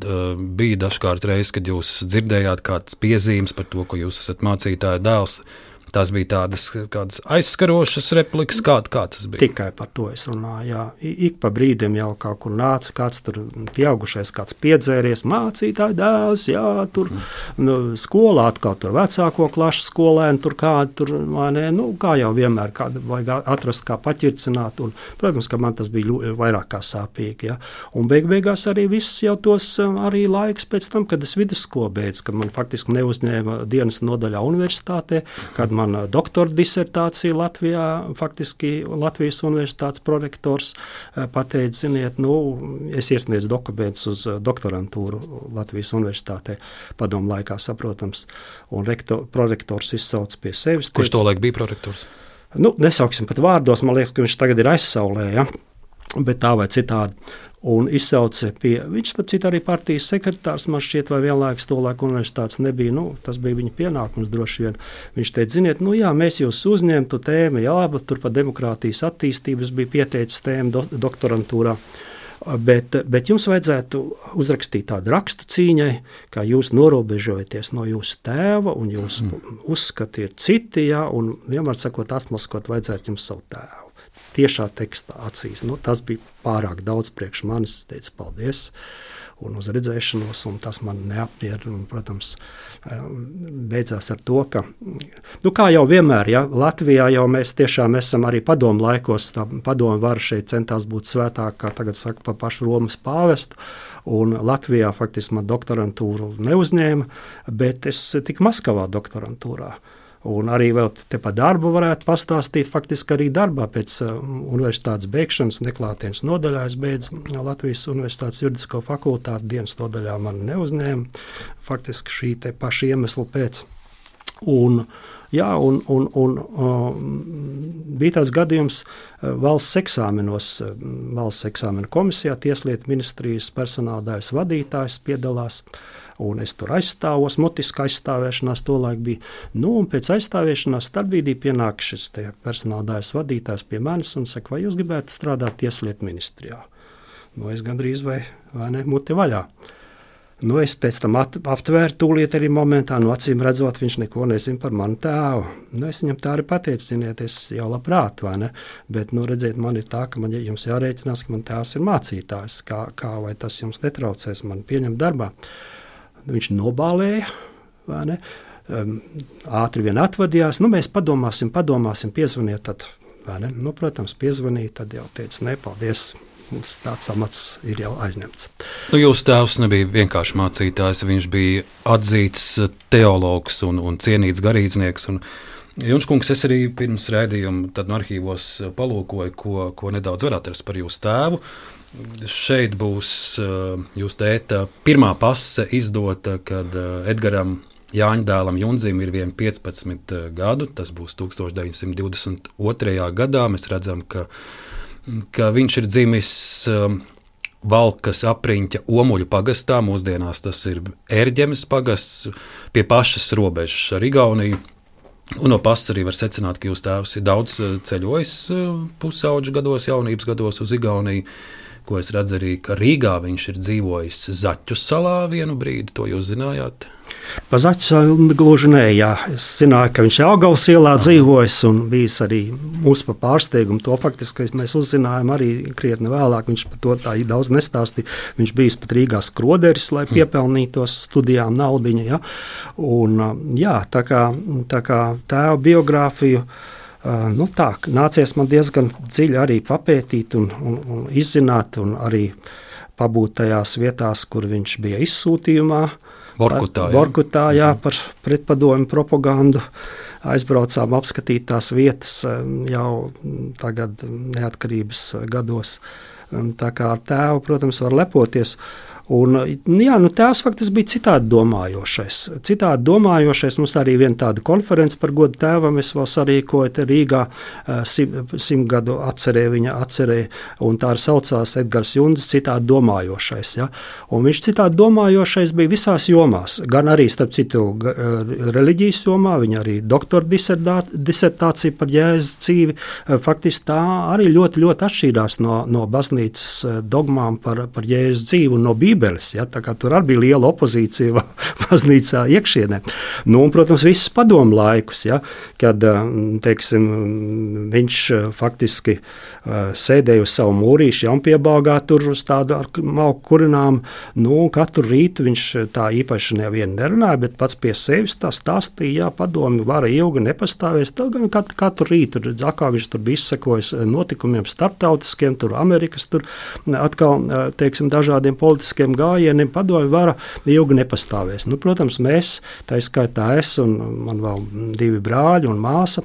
bija dažkārt reizes, kad jūs dzirdējāt kādas piezīmes par to, ko jūs esat mācītāja dēls. Tās bija tādas aizskarošas replikas, kā, kā tas bija. Tikai par to es runāju. Jā. Ik pa brīdim jau kaut kur nāca kāds tur pieaugušais, kāds piedzēries, mācītāja dēls, jā, tur nu, skolā atkal tur vecāko klašu skolēni, tur kādi tur, vai ne, nu, kā jau vienmēr, kāda vajag atrast, kā paķircināt, un, protams, ka man tas bija vairāk kā sāpīgi, jā. Un beig beigās arī viss jau tos arī laiks pēc tam, kad es vidusskolu beidzu, kad man faktiski neuzņēma dienas nodaļā universitātē, kad mana doktora disertācija Latvijā, faktiski Latvijas universitātes prorektors eh, pateica, ziniet, nu, es iesniedzu dokumentus uz eh, doktorantūru Latvijas universitātē padomu laikā, saprotams, un rektor, prorektors izsauc pie sevis. Kurš to laik bija prorektors? Nu, nesauksim pat vārdos, man liekas, ka viņš tagad ir aizsaulē, ja? bet tā vai citādi un izsauca pie viņš, starp citu, arī partijas sekretārs, man šķiet, vai vienlaikus to laiku universitātes nebija. Nu, tas bija viņa pienākums droši vien. Viņš teica, ziniet, nu jā, mēs jūs uzņemtu tēmu, jā, bet tur par demokrātijas attīstības bija pieteicis tēmu do, doktorantūrā. Bet, bet jums vajadzētu uzrakstīt tādu rakstu cīņai, kā jūs norobežojaties no jūsu tēva, un jūsu mm. uzskati ir citi, ja, un vienmēr sakot, atmaskot, vajadzētu jums savu tēvu tiešā tekstā acīs. Nu, tas bija pārāk daudz priekš manis. Es teicu, paldies! Un uz redzēšanos, un tas man neapmierina. Protams, um, beidzās ar to, ka, nu, kā jau vienmēr, ja, Latvijā jau mēs tiešām esam arī padomu laikos, tā padomu vara šeit centās būt svētāka, kā tagad saka, pa pašu Romas pāvestu. Un Latvijā faktiski man doktorantūru neuzņēma, bet es tiku Maskavā doktorantūrā. Uh, Un arī vēl te par darbu varētu pastāstīt. Faktiski arī darbā pēc uh, universitātes beigšanas neklātienes nodaļā es beidzu Latvijas Universitātes juridisko fakultāti. Dienas nodaļā man neuzņēma faktiski šī paša iemesla pēc. Un, jā, un, un, un, uh, bija tāds gadījums uh, valsts eksāmenos, uh, valsts eksāmenu komisijā, Tieslietu ministrijas personāla daļas vadītājs piedalās. Uh, un es tur aizstāvos, mutiskā aizstāvēšanās tolaik bija. Nu, un pēc aizstāvēšanās starpbrīdī pienāk šis personāla daļas vadītājs pie manis un saka, vai jūs gribētu strādāt Tieslietu ministrijā? Nu, es gandrīz vai, vai ne, muti vaļā. Nu, es pēc tam at, aptvēru tūlīt arī momentā, no nu, acīm redzot, viņš neko nezina par manu tēvu. Nu, es viņam tā arī pateicu, ziniet, es jau labprāt, vai ne? Bet, nu, redziet, man ir tā, ka man jums jārēķinās, ka man tēvs ir mācītājs. Kā, kā vai tas jums netraucēs man pieņemt darbā? Uh, Viņš nobālēja. Um, ātri vien atvadījās. Nu, mēs padomāsim, padomāsim, piezvaniet. Tad, nu, protams, piezvanīja. Tad jau teica, nepaldies. Mums tāds amats ir jau aizņemts. Nu, jūsu tēvs nebija vienkārši mācītājs. Viņš bija atzīts teologs un, un cienīts garīdznieks. Un, Junkungs, es arī pirms rādījuma no arhīvos palūkoju, ko, ko nedaudz var atrast par jūsu tēvu. Šeit būs uh, jūsu tēta pirmā pase izdota, kad uh, Edgars Jāņa dēlam Junzim ir 15 uh, gadu. Tas būs 1922. gadā. Mēs redzam, ka, ka viņš ir dzimis Valkas apriņķa Omuļu pagastā. Mūsdienās tas ir ērģemes pagasts pie pašas robežas ar Igauniju. Un no pasas arī var secināt, ka jūsu tēvs ir daudz ceļojis pusauģu gados, jaunības gados uz Igauniju ko es redzu arī, ka Rīgā viņš ir dzīvojis Zaķu salā vienu brīdi, to jūs zinājāt? Pa Zaķu salu gluži nē, jā. Es zināju, ka viņš ir Augaus ielā Aha. dzīvojis un bijis arī mūsu pa pārsteigumu. To faktiski mēs uzzinājām arī krietni vēlāk. Viņš par to tā daudz nestāstīja. Viņš bijis pat Rīgā skroderis, lai hm. piepelnītos studijām naudiņa. Ja? Un, jā, tā kā, tā kā tēva biogrāfiju nu, tā, nācies man diezgan dziļi arī papētīt un, un, un izzināt, un arī pabūt tajās vietās, kur viņš bija izsūtījumā. Borkutā, jā. Borkutā, jā, par pretpadomu propagandu. Aizbraucām apskatīt tās vietas jau tagad neatkarības gados. Tā kā ar tēvu, protams, var lepoties. Un, jā, nu, tēvs faktiski bija citādi domājošais. Citādi domājošais mums arī viena tāda konference par godu tēvam. Es vēl sarīkoju Rīgā simt sim gadu atcerē, viņa atcerēja, un tā arī saucās Edgars Junds, citādi domājošais. Ja? Un viņš citādi domājošais bija visās jomās, gan arī, starp citu, reliģijas jomā, viņa arī doktora disertācija par jēzus dzīvi. Faktiski tā arī ļoti, ļoti atšķīrās no, no baznīcas dogmām par, par jēzus dzīvi un no Bībeles Bībeles. Ja, tur arī bija liela opozīcija baznīcā iekšienē. Nu, un, protams, visus padomu laikus, ja, kad teiksim, viņš faktiski sēdēja uz savu mūrīšu, jaunpiebāgā tur uz tādu malku kurinām. Nu, katru rītu viņš tā īpaši nevienu nerunāja, bet pats pie sevis tā stāstīja, jā, padomi vara ilgi nepastāvēs. Tad gan katru, katru rītu, kā viņš tur bija izsekojis notikumiem starptautiskiem, tur Amerikas, tur atkal, teiksim, dažādiem politiskiem šiem gājieniem padomju vara ilgi nepastāvēs. Nu, protams, mēs, tā skaitā es un man vēl divi brāļi un māsa,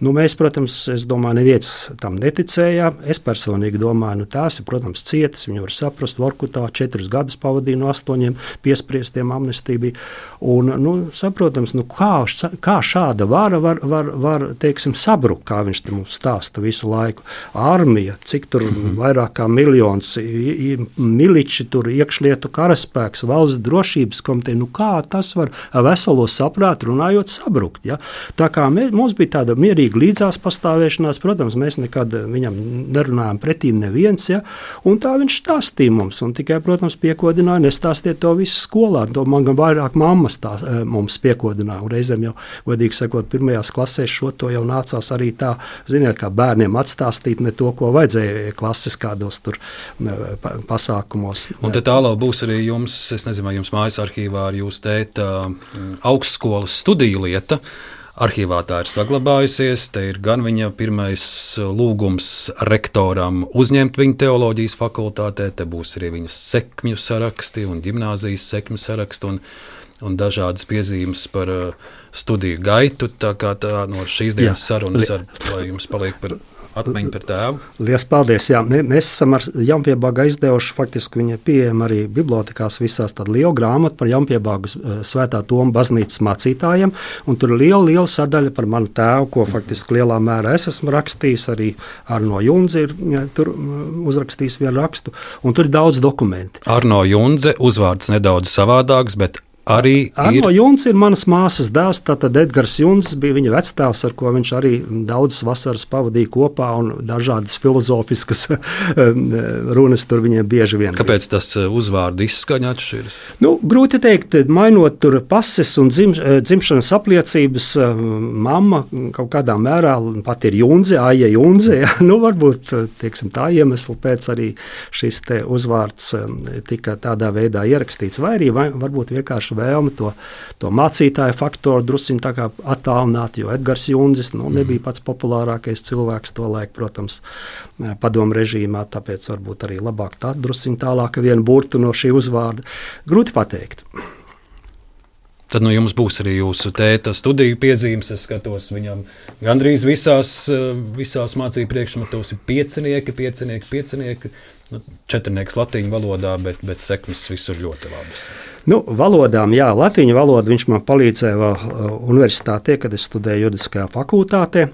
nu, mēs, protams, es domāju, neviens tam neticējām. Es personīgi domāju, nu, tās ir, protams, cietas, viņi var saprast, Vorkutā četrus gadus pavadīja no astoņiem piespriestiem amnestija bija. Un, nu, saprotams, nu, kā, kā šāda vara var, var, var teiksim, sabrukt, kā viņš mums stāsta visu laiku. Armija, cik tur mhm. vairāk kā miljons miliči tur iekšļi iekšlietu karaspēks, valsts drošības komiteja. Nu, kā tas var veselo saprātu runājot sabrukt? Ja? Tā kā mē, mums bija tāda mierīga līdzās pastāvēšanās, protams, mēs nekad viņam nerunājām pretī neviens, ja? un tā viņš stāstīja mums, un tikai, protams, piekodināja, nestāstiet to visu skolā. To man gan vairāk mammas tā, e, mums piekodināja, un reizēm jau, godīgi sakot, pirmajās klasēs šo to jau nācās arī tā, ziniet, kā bērniem atstāstīt ne to, ko vajadzēja klases kādos tur e, pasākumos. Un te tālāk būs arī jums, es nezinu, vai jums mājas arhīvā ar jūsu tēta mm, augstskolas studiju lieta. Arhīvā tā ir saglabājusies. Te ir gan viņa pirmais lūgums rektoram uzņemt viņu teoloģijas fakultātē, te būs arī viņas sekmju saraksti un gimnāzijas sekmju saraksti un, un dažādas piezīmes par uh, studiju gaitu. Tā kā tā no šīs dienas Jā. sarunas ar, lai jums paliek par atmiņu par tēvu. Lielas paldies! Jā, mēs esam ar Jaunpiebāgu izdevuši, faktiski viņa pieejama arī bibliotekās visās tāda liela grāmata par Jaunpiebāgas eh, svētā Toma baznīcas mācītājiem, un tur ir liela, liela sadaļa par manu tēvu, ko faktiski lielā mērā es esmu rakstījis, arī Arno Junze ir ja, tur uzrakstījis vienu rakstu, un tur ir daudz dokumentu. Arno Junze uzvārds nedaudz savādāks, bet Arī Arno ir... Junkas ir manas māsas dēls. Tātad Edgars Junkas bija viņa vecāks, ar ko viņš arī daudzas vasaras pavadīja kopā un dažādas filozofiskas runas tur viņiem bieži vien. Kāpēc tas eh, uzvārdu izskaņa atšķiras? Nu, grūti teikt, mainot tur pases un dzim, eh, dzimšanas apliecības, eh, mamma kaut kādā mērā pat ir Junze, Aija Junze. Ja? Nu, varbūt tieksim, tā iemesla pēc arī šis uzvārds tika tādā veidā ierakstīts, vai arī vai, varbūt vienkārši vēlme to, to mācītāju faktoru druskuļi attālināt, jo Edgars Junzis nu, nebija pats populārākais cilvēks to laiku, protams, padomu režīmā. Tāpēc varbūt arī labāk tā druskuļi tālāk vienu burtu no šī uzvārda. Grūti pateikt. Tad nu, jums būs arī jūsu tēta studiju piezīmes. Es skatos, viņam gandrīz visās, visās mācību priekšmetos ir piecinieki, piecinieki, piecinieki. Nu, četrnieks latīņu valodā, bet, bet sekmes visur ļoti labas. Nu, valodām, jā, latīņu valodu viņš man palīdzēja vēl uh, universitātē, kad es studēju juridiskajā fakultātē.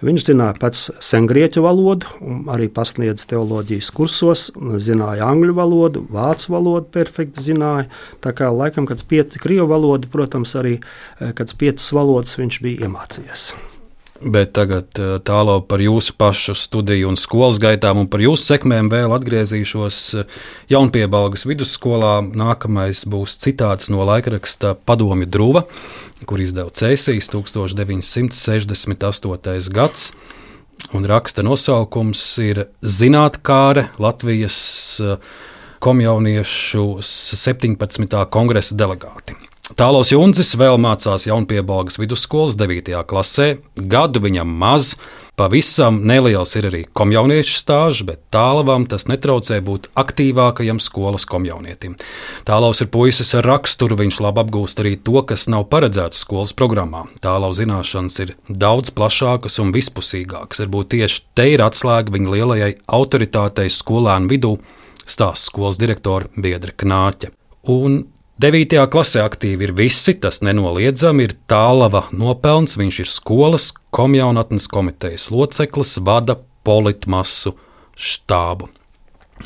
Viņš zināja pats sengrieķu valodu, arī pasniedz teoloģijas kursos, zināja angļu valodu, vācu valodu perfekti zināja. Tā kā laikam, kad pieci krievu valodu, protams, arī eh, kad piecas valodas viņš bija iemācījies. Bet tagad eh, tālāk par jūsu pašu studiju un skolas gaitām un par jūsu sekmēm vēl atgriezīšos eh, Jaunpiebalgas vidusskolā. Nākamais būs citāts no laikraksta Padomju Druva, kur izdeva Cēsīs 1968. gads. Un raksta nosaukums ir Zinātkāre Latvijas eh, komjauniešu 17. kongresa delegāti. Tālos Junzis vēl mācās Jaunpiebalgas vidusskolas 9. klasē, gadu viņam maz, pavisam neliels ir arī komjauniešu stāžs, bet tālavam tas netraucē būt aktīvākajam skolas komjaunietim. Tālaus ir puisis ar raksturu, viņš labi apgūst arī to, kas nav paredzēts skolas programmā. Tālaus zināšanas ir daudz plašākas un vispusīgākas. Varbūt tieši te ir atslēga viņa lielajai autoritātei skolēnu vidū, stāsta skolas direktore Biedra Knāķa. Un 9. klasē aktīvi ir visi, tas nenoliedzami ir tālava nopelns. Viņš ir skolas komjaunatnes komitejas loceklis, vada politmasu štābu.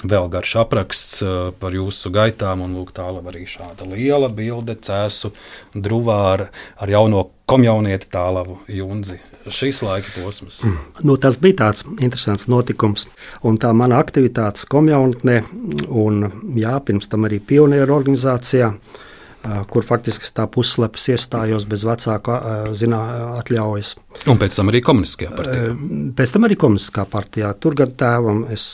Vēl garš apraksts uh, par jūsu gaitām, un lūk, tālāk arī šāda liela bilde, cēsu druvā ar, ar jauno komjaunieti tālavu Junzi šīs laika posms? Nu, tas bija tāds interesants notikums. Un tā mana aktivitātes komjaunatnē, un jā, pirms tam arī pionieru organizācijā, kur faktiski tā pusslepes iestājos bez vecāka zinā, atļaujas. Un pēc tam arī komunistiskajā partijā. Pēc tam arī komunistiskā partijā. Tur gan tēvam es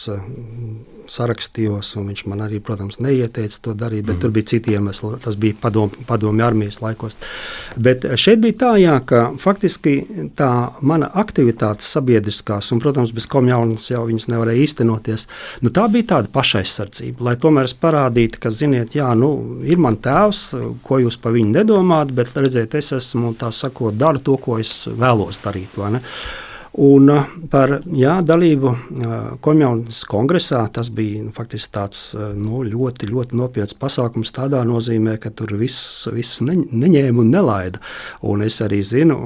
sarakstījos, un viņš man arī, protams, neieteica to darīt, bet mm. tur bija citi iemesli. Tas bija padomju padomu armijas laikos. Bet šeit bija tā, jā, ka faktiski tā mana aktivitāte sabiedriskās, un, protams, bez komjaunas jau viņas nevarēja īstenoties, nu, tā bija tāda pašaizsardzība, lai tomēr es parādītu, ka, ziniet, jā, nu, ir man tēvs, ko jūs par viņu nedomājat, bet, redziet, es esmu, tā sakot, daru to, ko es vēlos darīt, vai ne? Un uh, par jā, dalību uh, komjaunas kongresā tas bija nu, faktiski tāds uh, nu, ļoti, ļoti nopietns pasākums tādā nozīmē, ka tur viss, viss ne, neņēma un nelaida. Un es arī zinu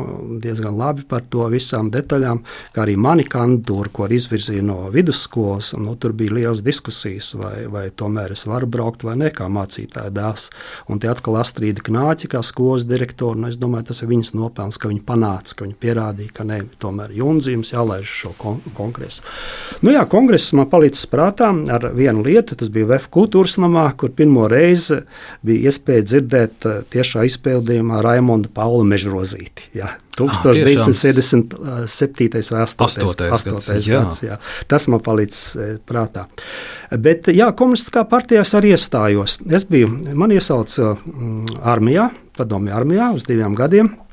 diezgan labi par to visām detaļām, kā arī mani kandidatūru, ko izvirzīja no vidusskolas. Nu, tur bija liels diskusijas, vai, vai tomēr es varu braukt vai ne kā mācītāja dēls. Un te atkal Astrīda Knāķa, kā skolas direktora, nu, es domāju, tas ir viņas nopelns, ka viņa panāca, ka viņa pierādīja, ka ne, tomēr jums Unzīmes jālaiž šo kon kongresu. Nu, jā, kongress man palicis prātā ar vienu lietu. Tas bija VF kultūras namā, kur pirmo reizi bija iespēja dzirdēt uh, tiešā izpildījumā Raimonda Paula Mežrozīti. Jā. 1977. vai 8. gads. Tas man palicis prātā. Bet, jā, komunistiskā partijā arī iestājos. Es biju, man iesauca armijā, padomju armijā uz diviem gadiem.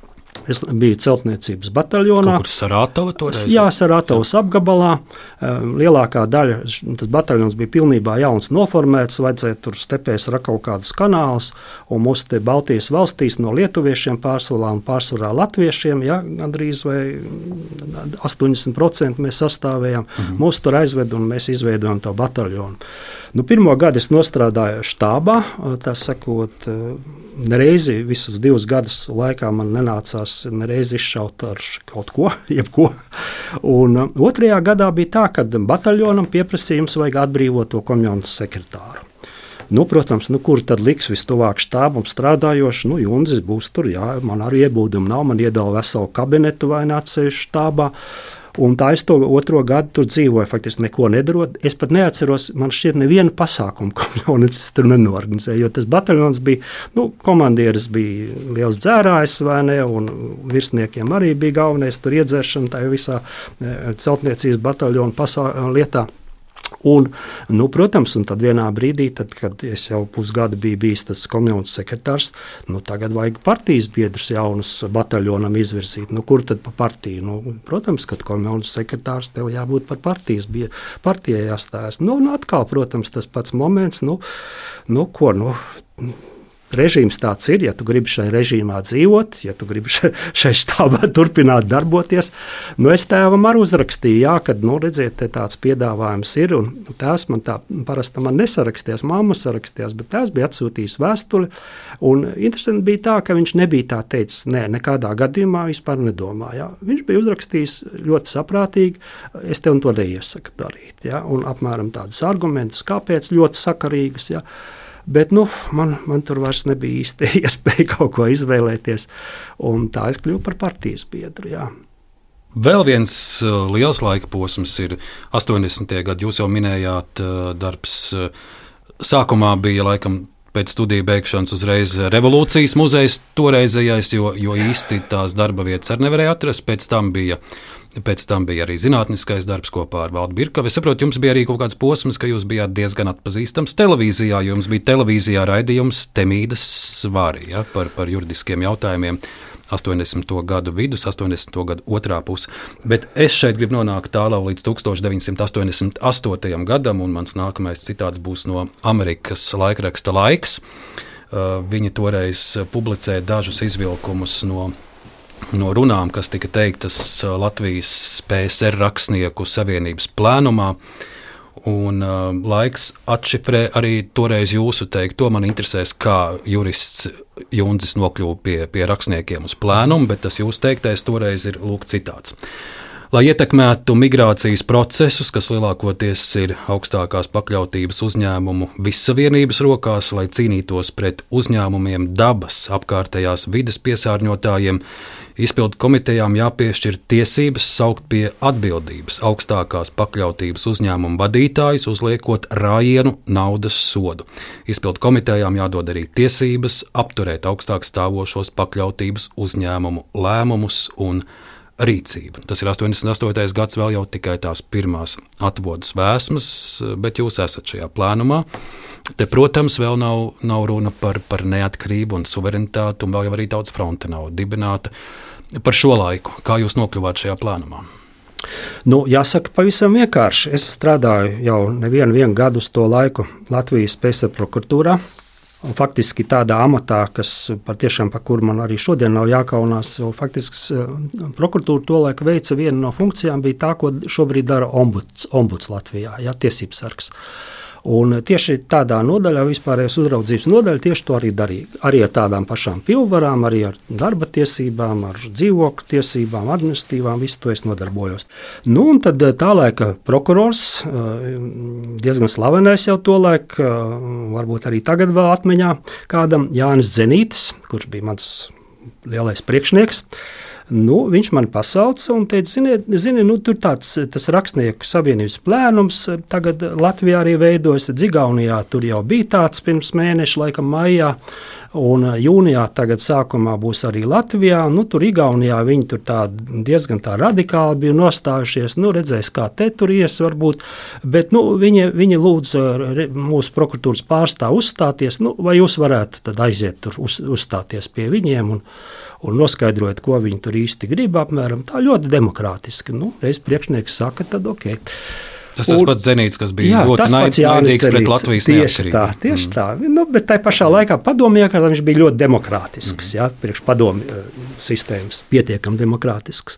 Es biju celtniecības bataljonā. Kur Saratova toreiz? Jā, Saratovas apgabalā. Lielākā daļa tas bataljons bija pilnībā jauns noformēts, vajadzēja tur stepēs ra kaut kādus kanālus, un mūsu te Baltijas valstīs no lietuviešiem pārsvarā un pārsvarā latviešiem, ja, gandrīz vai 80% mēs sastāvējām, mhm. mūs tur aizved un mēs izveidojam to bataljonu. Nu, pirmo gadu es strādāju štābā, tā sakot, nereizi visus divus gadus laikā man nenācās nereizi izšaut ar kaut ko, jebko. Un otrajā gadā bija tā, ka bataljonam pieprasījums vajag atbrīvot to komjaunas sekretāru. Nu, protams, nu, kur tad liks vistuvāk štābam strādājošs? Nu, Junzis būs tur, jā, man arī iebūdumi nav, man iedala veselu kabinetu vai nācējuši štābā. Uh, Un tā es to otro gadu tur dzīvoju, faktiski neko nedarot. Es pat neatceros, man šķiet, nevienu pasākumu, ko jaunietis tur nenorganizēja. Jo tas bataljons bija, nu, komandieris bija liels dzērājs, vai ne, un virsniekiem arī bija galvenais tur iedzēršana tajā visā eh, celtniecības bataljona lietā. Un, nu, protams, un tad vienā brīdī, tad, kad es jau pusgadu biju bijis tas komunas sekretārs, nu, tagad vajag partijas biedrus jaunus bataljonam izvirzīt. Nu, kur tad pa partiju? Nu, protams, kad komunas sekretārs tev jābūt par partijas biedru, partijai jāstājas. Nu, un atkal, protams, tas pats moments, nu, nu ko, nu, režīms tāds ir. Ja tu gribi šajā režīmā dzīvot, ja tu gribi šai stāvā turpināt darboties, nu es tēvam arī uzrakstīju, jā, kad, nu, redziet, tāds piedāvājums ir. Tēvs man tā parasti man nesarakstījās, mamma sarakstījās, bet tēvs bija atsūtījis vēstuli. Un interesanti bija tā, ka viņš nebija tā teicis, nē, nekādā gadījumā vispār nedomāja. Viņš bija uzrakstījis ļoti saprātīgi, es tev to neiesaku darīt. Ja? Un apmēram tādus argumentus, kāpēc ļoti sakarīgus. Ja? Bet nu, man, man tur vairs nebija īsti iespēja kaut ko izvēlēties. Tā es kļuvu par partijas biedru. Jā. Vēl viens uh, liels laika posms ir 80. gadi. Jūs jau minējāt, uh, darbs uh, sākumā bija laikam pēc studiju beigšanas uzreiz revolūcijas muzejs toreizējais, jo, jo īsti tās darba vietas arī nevarēja atrast. Pēc tam bija Pēc tam bija arī zinātniskais darbs kopā ar Valdu Birkavu. Es saprotu, jums bija arī kaut kāds posms, ka jūs bijāt diezgan atpazīstams televīzijā. Jums bija televīzijā raidījums Temīdas svārī ja, par, par juridiskiem jautājumiem. 80. gadu vidus, 80. gadu otrā puse. Bet es šeit gribu nonākt tālāk līdz 1988. gadam, un mans nākamais citāts būs no Amerikas laikraksta laiks. Uh, viņi toreiz publicēja dažus izvilkumus no no runām, kas tika teiktas uh, Latvijas PSR rakstnieku savienības plēnumā. Un uh, laiks atšifrē arī toreiz jūsu teikto. Man interesēs, kā jurists Junzis nokļuva pie, pie rakstniekiem uz plēnumu, bet tas jūsu teiktais toreiz ir lūk citāts. Lai ietekmētu migrācijas procesus, kas lielākoties ir augstākās pakļautības uzņēmumu vissavienības rokās, lai cīnītos pret uzņēmumiem dabas, apkārtējās vidas piesārņotājiem, Izpildu komitejām jāpiešķir tiesības saukt pie atbildības augstākās pakļautības uzņēmumu vadītājus, uzliekot rājienu naudas sodu. Izpildu komitejām jādod arī tiesības apturēt augstāk stāvošos pakļautības uzņēmumu lēmumus un rīcību. Tas ir 88. gads, vēl jau tikai tās pirmās atvodas vēsmas, bet jūs esat šajā plānumā. Te, protams, vēl nav, nav runa par, par neatkarību un suverenitāti, un vēl jau arī daudz fronte nav dibināta. Par šo laiku, kā jūs nokļuvāt šajā plānumā? Nu, jāsaka, pavisam vienkārši. Es strādāju jau nevienu gadu uz to laiku Latvijas PSA prokuratūrā. Faktiski tādā amatā, kas patiešām par kuru man arī šodien nav jākaunās, jo faktiski eh, prokuratūra to laiku veica viena no funkcijām, bija tā, ko šobrīd dara ombuds, ombuds Latvijā, ja, tiesības sargs. Uh, Un tieši tādā nodaļā, vispārējās uzraudzības nodaļā, tieši to arī darīja. Arī ar tādām pašām pilnvarām, arī ar darba tiesībām, ar dzīvokļu tiesībām, administratīvām, visu to es nodarbojos. Nu, un tad eh, tā laika prokurors, eh, diezgan slavenais jau to laiku, eh, varbūt arī tagad vēl atmiņā, kādam Jānis Zenītis, kurš bija mans lielais priekšnieks. Nu, viņš man pasauca un teica, ziniet, zini, nu, tur tāds rakstnieku savienības plēnums tagad Latvijā arī veidojas. Dzigaunijā tur jau bija tāds pirms mēneša, laikam, maijā. Un jūnijā tagad sākumā būs arī Latvijā. Nu, tur Igaunijā viņi tur tā diezgan tā radikāli bija nostājušies. Nu, redzēs, kā te tur ies varbūt. Bet nu, viņi, viņi lūdz mūsu prokuratūras pārstāvu uzstāties. Nu, vai jūs varētu aiziet tur uz, uzstāties pie viņiem? Un, un noskaidrojot, ko viņi tur īsti grib. Apmēram tā ļoti demokrātiski. Nu, reiz priekšnieks saka, tad ok. Tas ir pats Zenīts, kas bija jā, ļoti naidīgs pret Latvijas tieši tā, tieši mm. tā. Nu, bet tajā pašā laikā padomju iekārtā viņš bija ļoti demokrātisks, mm. jā, priekš padomju uh, sistēmas, pietiekami demokrātisks.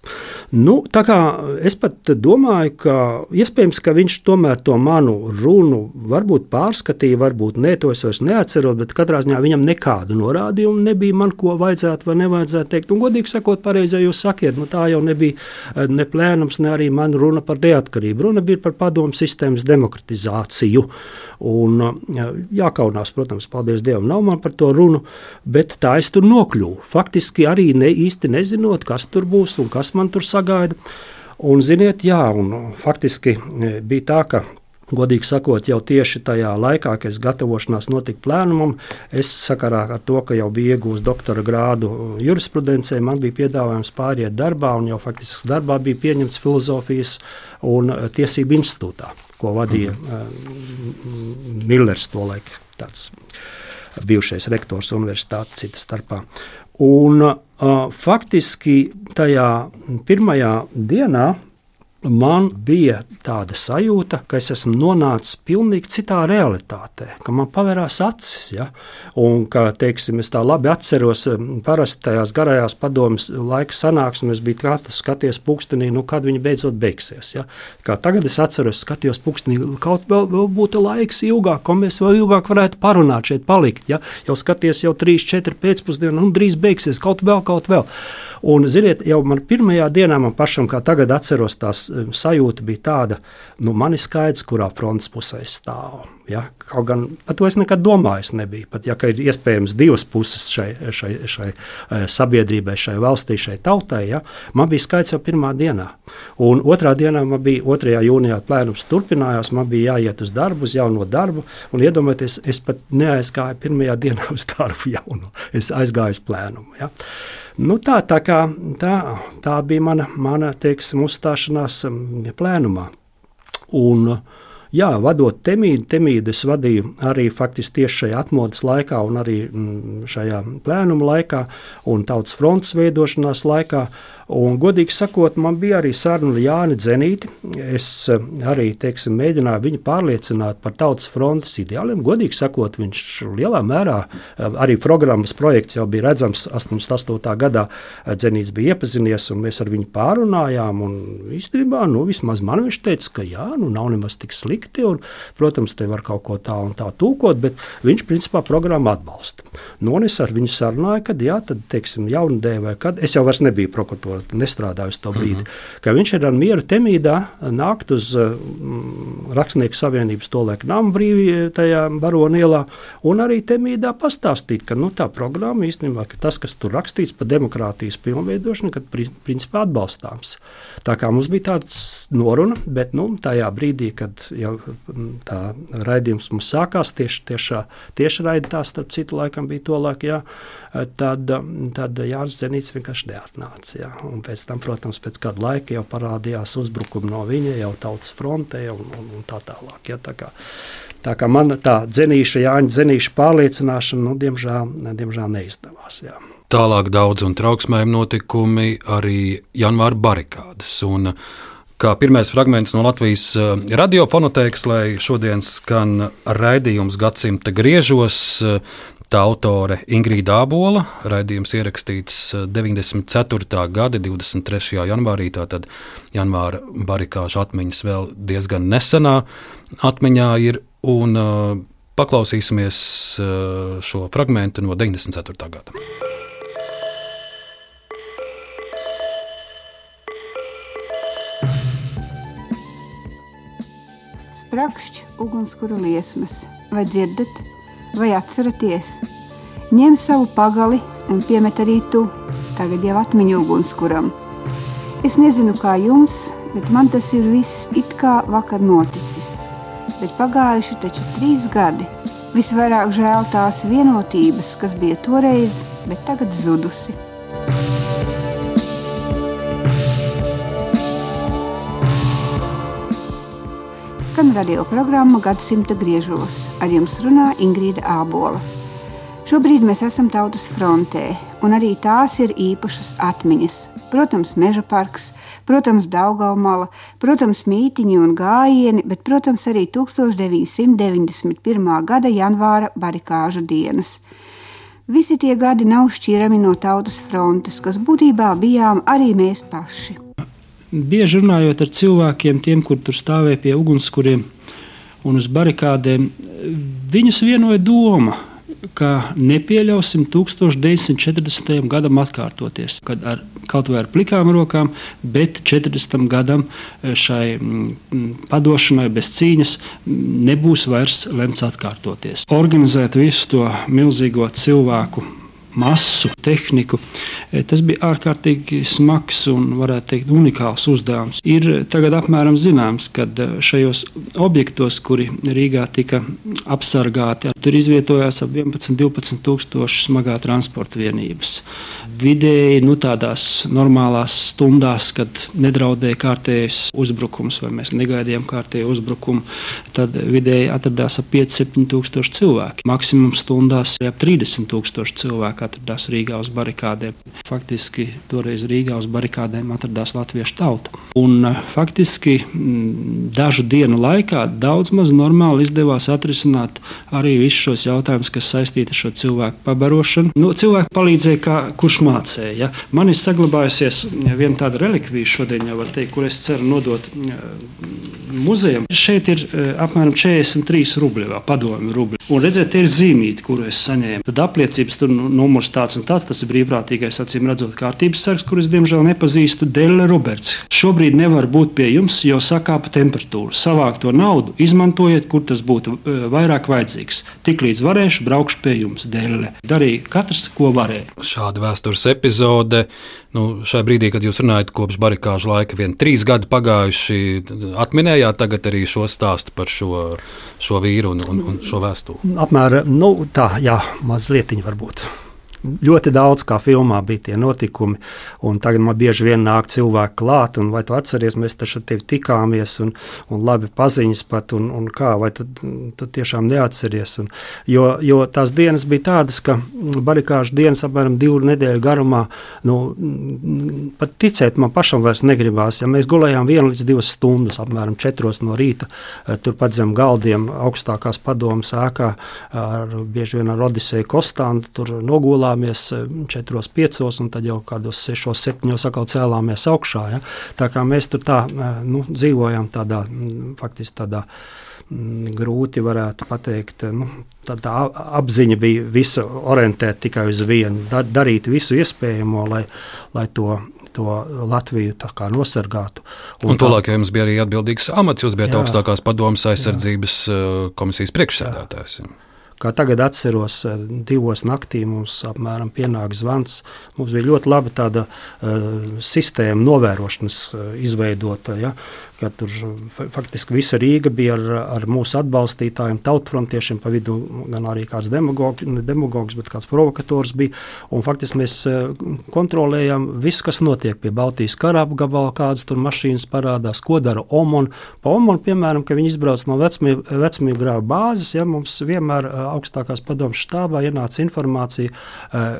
Nu, tā kā es pat domāju, ka iespējams, ka viņš tomēr to manu runu varbūt pārskatīja, varbūt ne, to es vairs neatceros, bet katrā ziņā viņam nekādu norādījumu nebija man, ko vajadzētu vai nevajadzētu teikt. Un, godīgi sakot, pareizai jūs sakiet, nu, tā jau nebija eh, ne plēnums, ne arī man runa par neatkarību. Runa bija par padomu sistēmas demokratizāciju. Un, jākaunās, protams, paldies Dievam, nav man par to runu, bet tā es tur nokļuvu. Faktiski arī ne īsti nezinot, kas tur būs un kas man tur sagaida. Un, ziniet, jā, un faktiski bija tā, ka Godīgi sakot, jau tieši tajā laikā, kad es gatavošanās notika plēnumam, es sakarā ar to, ka jau biju iegūmis doktora grādu jurisprudencē, man bija piedāvājums pāriet darbā, un jau faktiski darbā bija pieņemts filozofijas un eh, tiesību institūtā, ko vadīja mm. Millers tolaik, tāds bijušais rektors universitāte cita starpā. Un, uh, faktiski tajā pirmajā dienā man bija tāda sajūta, ka es esmu nonācis pilnīgi citā realitātē, ka man pavērās acis. Ja? Un ka, teiksim, es tā labi atceros, parasti tajās garajās padomjas laika sanāksmēs bija katrs skaties pulkstenī, nu, kad viņi beidzot beigsies. Ja? Kā tagad es atceros, skatījos pulkstenī, kaut vēl, vēl būtu laiks ilgāk, ko mēs vēl ilgāk varētu parunāt šeit palikt. Ja? Jau skaties jau 3, 4 pēcpusdienu, un drīz beigsies kaut vēl, kaut vēl. Un, ziniet, jau man pirmajā dienā, man pašam, kā tagad atceros, tās sajūta bija tāda, nu, man ir skaidrs, kurā frontes pusē stāv. Ja? Kaut gan par to es nekad domājis nebiju. Pat ja ir iespējams divas puses šai, šai, šai eh, sabiedrībai, šai valstī, šai tautai, ja? man bija skaits jau pirmā dienā. Un otrā dienā man bija 2. jūnijā plēnums turpinājās, man bija jāiet uz darbu, uz jauno darbu. Un iedomājieties, es pat neaizgāju pirmajā dienā uz darbu jaunu. Es aizgāju uz plēnumu. Ja? Nu, tā, tā, kā, tā, tā bija mana, mana teiksim, uzstāšanās mm, plēnumā. Un, uh, Jā, vadot temīdu, temīdu es vadīju arī faktiski tieši šajā atmodas laikā, un arī mm, šajā plēnuma laikā un tautas fronts veidošanās laikā. Un, godīgi sakot, man bija arī saruna ar Jāni Zenīti. Es eh, arī teiksim, mēģināju viņu pārliecināt par tautas frontes ideāliem. Godīgi sakot, viņš lielā mērā eh, arī programmas projekts jau bija redzams 88. gadā. Zenīts bija iepazinies, un mēs ar viņu pārunājām. Īstenībā, nu, vismaz man viņš teica, ka jā, nu, nav nemaz tik slikti. Un, protams, te var kaut ko tā un tā tūkot, bet viņš principā programmu atbalsta. Nu, un es ar viņu sarunāju, ka jā, tad, teiksim, jaunadē vai kad es jau vairs nebiju prokuratūra to nestrādāju uz to brīdi. Mm -hmm. Ka viņš ir ar mieru temīdā nākt uz mm, Rakstnieku savienības tolēk nama brīvī tajā Barona ielā un arī temīdā pastāstīt, ka nu, tā programma īstenībā, ka tas, kas tur rakstīts par demokrātijas pilnveidošanu, kad principā atbalstāms. Tā kā mums bija tāds noruna, bet nu, tajā brīdī, kad jau tā raidījums mums sākās, tieši tiešā, tieši raidījumā, starp citu, laikam bija to laiku, jā, tad, tad Jānis Zenīts vienkārši neatnāca. Jā. Un pēc tam, protams, pēc kāda laika jau parādījās uzbrukumi no viņa, jau tautas frontē un, un, un tā tālāk. Jā, tā kā, tā kā man tā dzenīša, Jāņa dzenīša pārliecināšana, nu, diemžēl, diemžēl neizdevās. Jā. Tālāk daudz un trauksmējumi notikumi arī janvāra barikādas. Un, Kā pirmais fragments no Latvijas eh, radiofonotēkas, lai šodien skan raidījums gadsimta griežos, Tā autore Ingrīda Abola, raidījums ierakstīts 94. Eh, gada 23. janvārī, tātad janvāra barikāžu atmiņas vēl diezgan nesenā atmiņā ir, un uh, paklausīsimies uh, šo fragment no 94. gada. Sprakšķi ugunskura liesmas, vai dzirdat? Vai atceraties? Ņem savu pagali un piemet arī tu, tagad jau atmiņu ugunskuram. Es nezinu, kā jums, bet man tas ir viss it kā vakar noticis. Bet pagājuši taču trīs gadi. Visvairāk žēl tās vienotības, kas bija toreiz, bet tagad zudusi. Skan radioprogramma Gadsimta griežos. Ar jums runā Ingrīda Ābola. Šobrīd mēs esam tautas frontē, un arī tās ir īpašas atmiņas. Protams, meža parks, protams, Daugaumala, protams, mītiņi un gājieni, bet, protams, arī 1991. gada janvāra barikāžu dienas. Visi tie gadi nav šķirami no tautas frontes, kas būtībā bijām arī mēs paši bieži runājot ar cilvēkiem, tiem, kur tur stāvēja pie ugunskuriem un uz barikādēm, viņus vienoja doma, ka nepieļausim 1940. gadam atkārtoties, kad ar kaut vai ar plikām rokām, bet 40. gadam šai mm, padošanai bez cīņas nebūs vairs lemts atkārtoties. Organizēt visu to milzīgo cilvēku masu, tehniku. E, tas bija ārkārtīgi smags un, varētu teikt, unikāls uzdevums. Ir tagad apmēram zināms, ka e, šajos objektos, kuri Rīgā tika apsargāti, tur izvietojās ap 11-12 tūkstoši smagā transporta vienības. Vidēji nu, tādās normālās stundās, kad nedraudēja kārtējs uzbrukums, vai mēs negaidījām kārtēju uzbrukumu, tad vidēji atradās ap 5-7 tūkstoši cilvēki. Maksimums stundās ap 30 tūkstoši cilvēku atradās Rīgā uz barikādēm. Faktiski toreiz Rīgā uz barikādēm atradās latviešu tauta. Un, eh, faktiski dažu dienu laikā daudz maz normāli izdevās atrisināt arī visus šos jautājumus, kas saistīti ar šo cilvēku pabarošanu. Nu, cilvēku palīdzēja, kā, kurš mācīja. Ja? Man ir saglabājusies viena tāda relikvija šodien, jau var teikt, kur es ceru nodot muzejam. Šeit ir uh, apmēram 43 rubļi, padomju rubļi. Un redziet, tie ir zīmīti, kuru es saņēmu. Tad apliecības tur nu, numurs tāds un tāds, tas ir brīvprātīgais, acīm redzot, kārtības sargs, kurus diemžēl nepazīstu. Dēļa Roberts. Šobrīd nevar būt pie jums, jo sakāpa temperatūra. Savākt to naudu, izmantojiet, kur tas būtu uh, vairāk vajadzīgs. Tiklīdz varēšu, braukšu pie jums. Dēļa. Darīja katrs, ko varēja. Šāda vēstures epizode. Nu, šai brīdī, kad jūs runājat kopš barikāžu laika, vien trīs gadi pagājuši, atminējāt tagad arī šo stāstu par šo, šo vīru un, un, un šo vēstuli? Apmēram nu, tā, jā, mazliet varbūt ļoti daudz, kā filmā bija tie notikumi. Tagad man bieži vien nāk cilvēki klāt, un vai tu atceries, mēs taču ar tevi tikāmies, un, un labi paziņas pat, un, un kā, vai tu, tu tiešām neatceries. Un, jo, jo tās dienas bija tādas, ka barikāžu dienas apmēram divu nedēļu garumā, nu, pat ticēt man pašam vairs negribās. Ja mēs gulējām vienu līdz divas stundas, apmēram četros no rīta, eh, turpat zem galdiem augstākās padomas ēkā, ar, bieži vien ar Odiseju Kostānu, tur nogulā cēlāmies 4, 5, un tad jau kādos 6, 7 atkal cēlāmies augšā. Ja? Tā kā mēs tur tā, eh, nu, dzīvojam tādā, faktiski tādā grūti varētu pateikt. Nu, tā, tā apziņa bija visa orientēta tikai uz vienu, dar, darīt visu iespējamo, lai, lai to to Latviju nosargātu. Un, un tolaik jums bija arī atbildīgs amats. Jūs bijat jā, augstākās padomas aizsardzības jā. Eh, komisijas priekšsēdētājs. Jā. Kā tagad atceros, eh, divos naktī mums apmēram pienāk zvans. Mums bija ļoti laba tāda uh, sistēma novērošanas uh, izveidota. Ja? Ka tur faktiski visa Rīga bija ar, ar mūsu atbalstītājiem, tautfrontiešiem, pa vidu gan arī kāds demagogs, ne demagogs, bet kāds provokators bija. Un faktiski mēs eh, kontrolējam visu, kas notiek pie Baltijas kara apgabala, kādas tur mašīnas parādās, ko dara Omon. Pa Omon, piemēram, ka viņi izbrauc no vecmību grāva bāzes, ja mums vienmēr eh, augstākās padomas štābā ienāca informācija eh,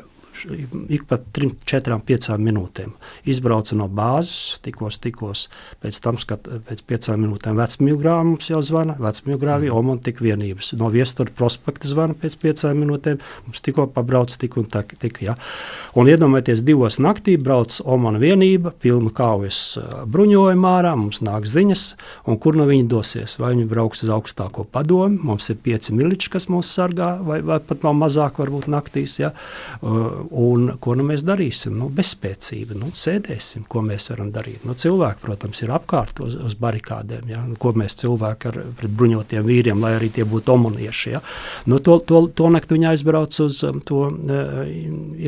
ik pa 3, 4, 5 minūtēm. Izbraucu no bāzes, tikos, tikos. Pēc tam, kad pēc 5 minūtēm vecmīgrāvī mums jau zvana, vecmīgrāvī mm. Oman tik vienības. No viestura prospekta zvana pēc 5 minūtēm. Mums tikko pabrauc tik un tak, tik, ja. Un iedomājieties, divos naktī brauc Oman vienība, pilna kaujas bruņojuma ārā, mums nāk ziņas, un kur no viņi dosies. Vai viņi brauks uz augstāko padomu, mums ir pieci miliči, kas mūs sargā, vai, vai pat vēl mazāk varbūt naktīs. Ja. Uh, Un ko nu mēs darīsim? Nu, bezspēcība, nu, sēdēsim, ko mēs varam darīt. Nu, cilvēki, protams, ir apkārt uz, uz barikādēm. Ja? Nu, ko mēs cilvēki ar bruņotiem vīriem, lai arī tie būtu omonieši. Ja? Nu, to, to, to nakti viņi aizbrauc uz um, to uh,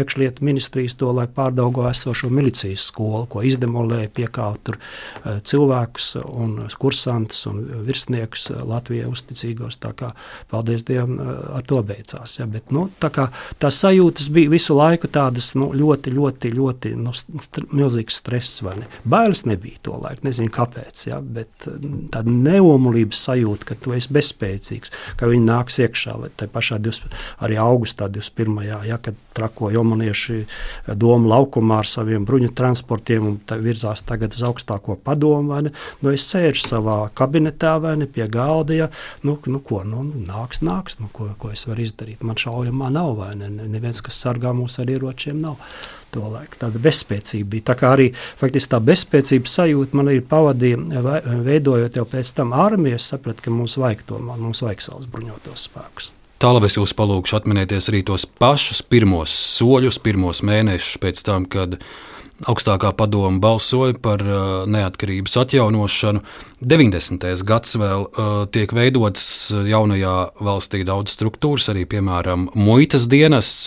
iekšlietu ministrijas, to, lai pārdaugo esošo milicijas skolu, ko izdemolēja, piekāva tur uh, cilvēkus un kursantus un virsniekus uh, Latvijai uzticīgos. Tā kā, paldies Dievam, ar to beidzās. Ja? Bet, nu, tā kā, tās sajūtas bija visu laiku laiku tādas nu, ļoti, ļoti, ļoti nu, st milzīgas stress. Ne? Bailes nebija to laiku, nezinu kāpēc, ja? bet mm, tāda neomulības sajūta, ka tu esi bezspēcīgs, ka viņi nāks iekšā. Tā pašā 20, arī augustā 21. Ja, kad trako jomanieši domu laukumā ar saviem bruņu transportiem un virzās tagad uz augstāko padomu. Nu, es sēžu savā kabinetā vai ne pie galda. Ja, nu, nu, ko, nu, nāks, nāks, nu, ko, ko es varu izdarīt. Man šaujamā nav, vai ne? Neviens, kas sargā mūs ar ieročiem, nav. Tāda bezspēcība bija. Tā kā arī faktiski tā bezspēcības sajūta man ir pavadīja, veidojot jau pēc tam armiju. Es sapratu, ka mums vajag to, mums vajag savus bruņotos spēkus. Tālāk es jūs palūgšu atminēties arī tos pašus pirmos soļus, pirmos mēnešus pēc tam, kad augstākā padoma balsoja par uh, neatkarības atjaunošanu. 90. gads vēl uh, tiek veidotas jaunajā valstī daudz struktūras, arī piemēram muitas dienests.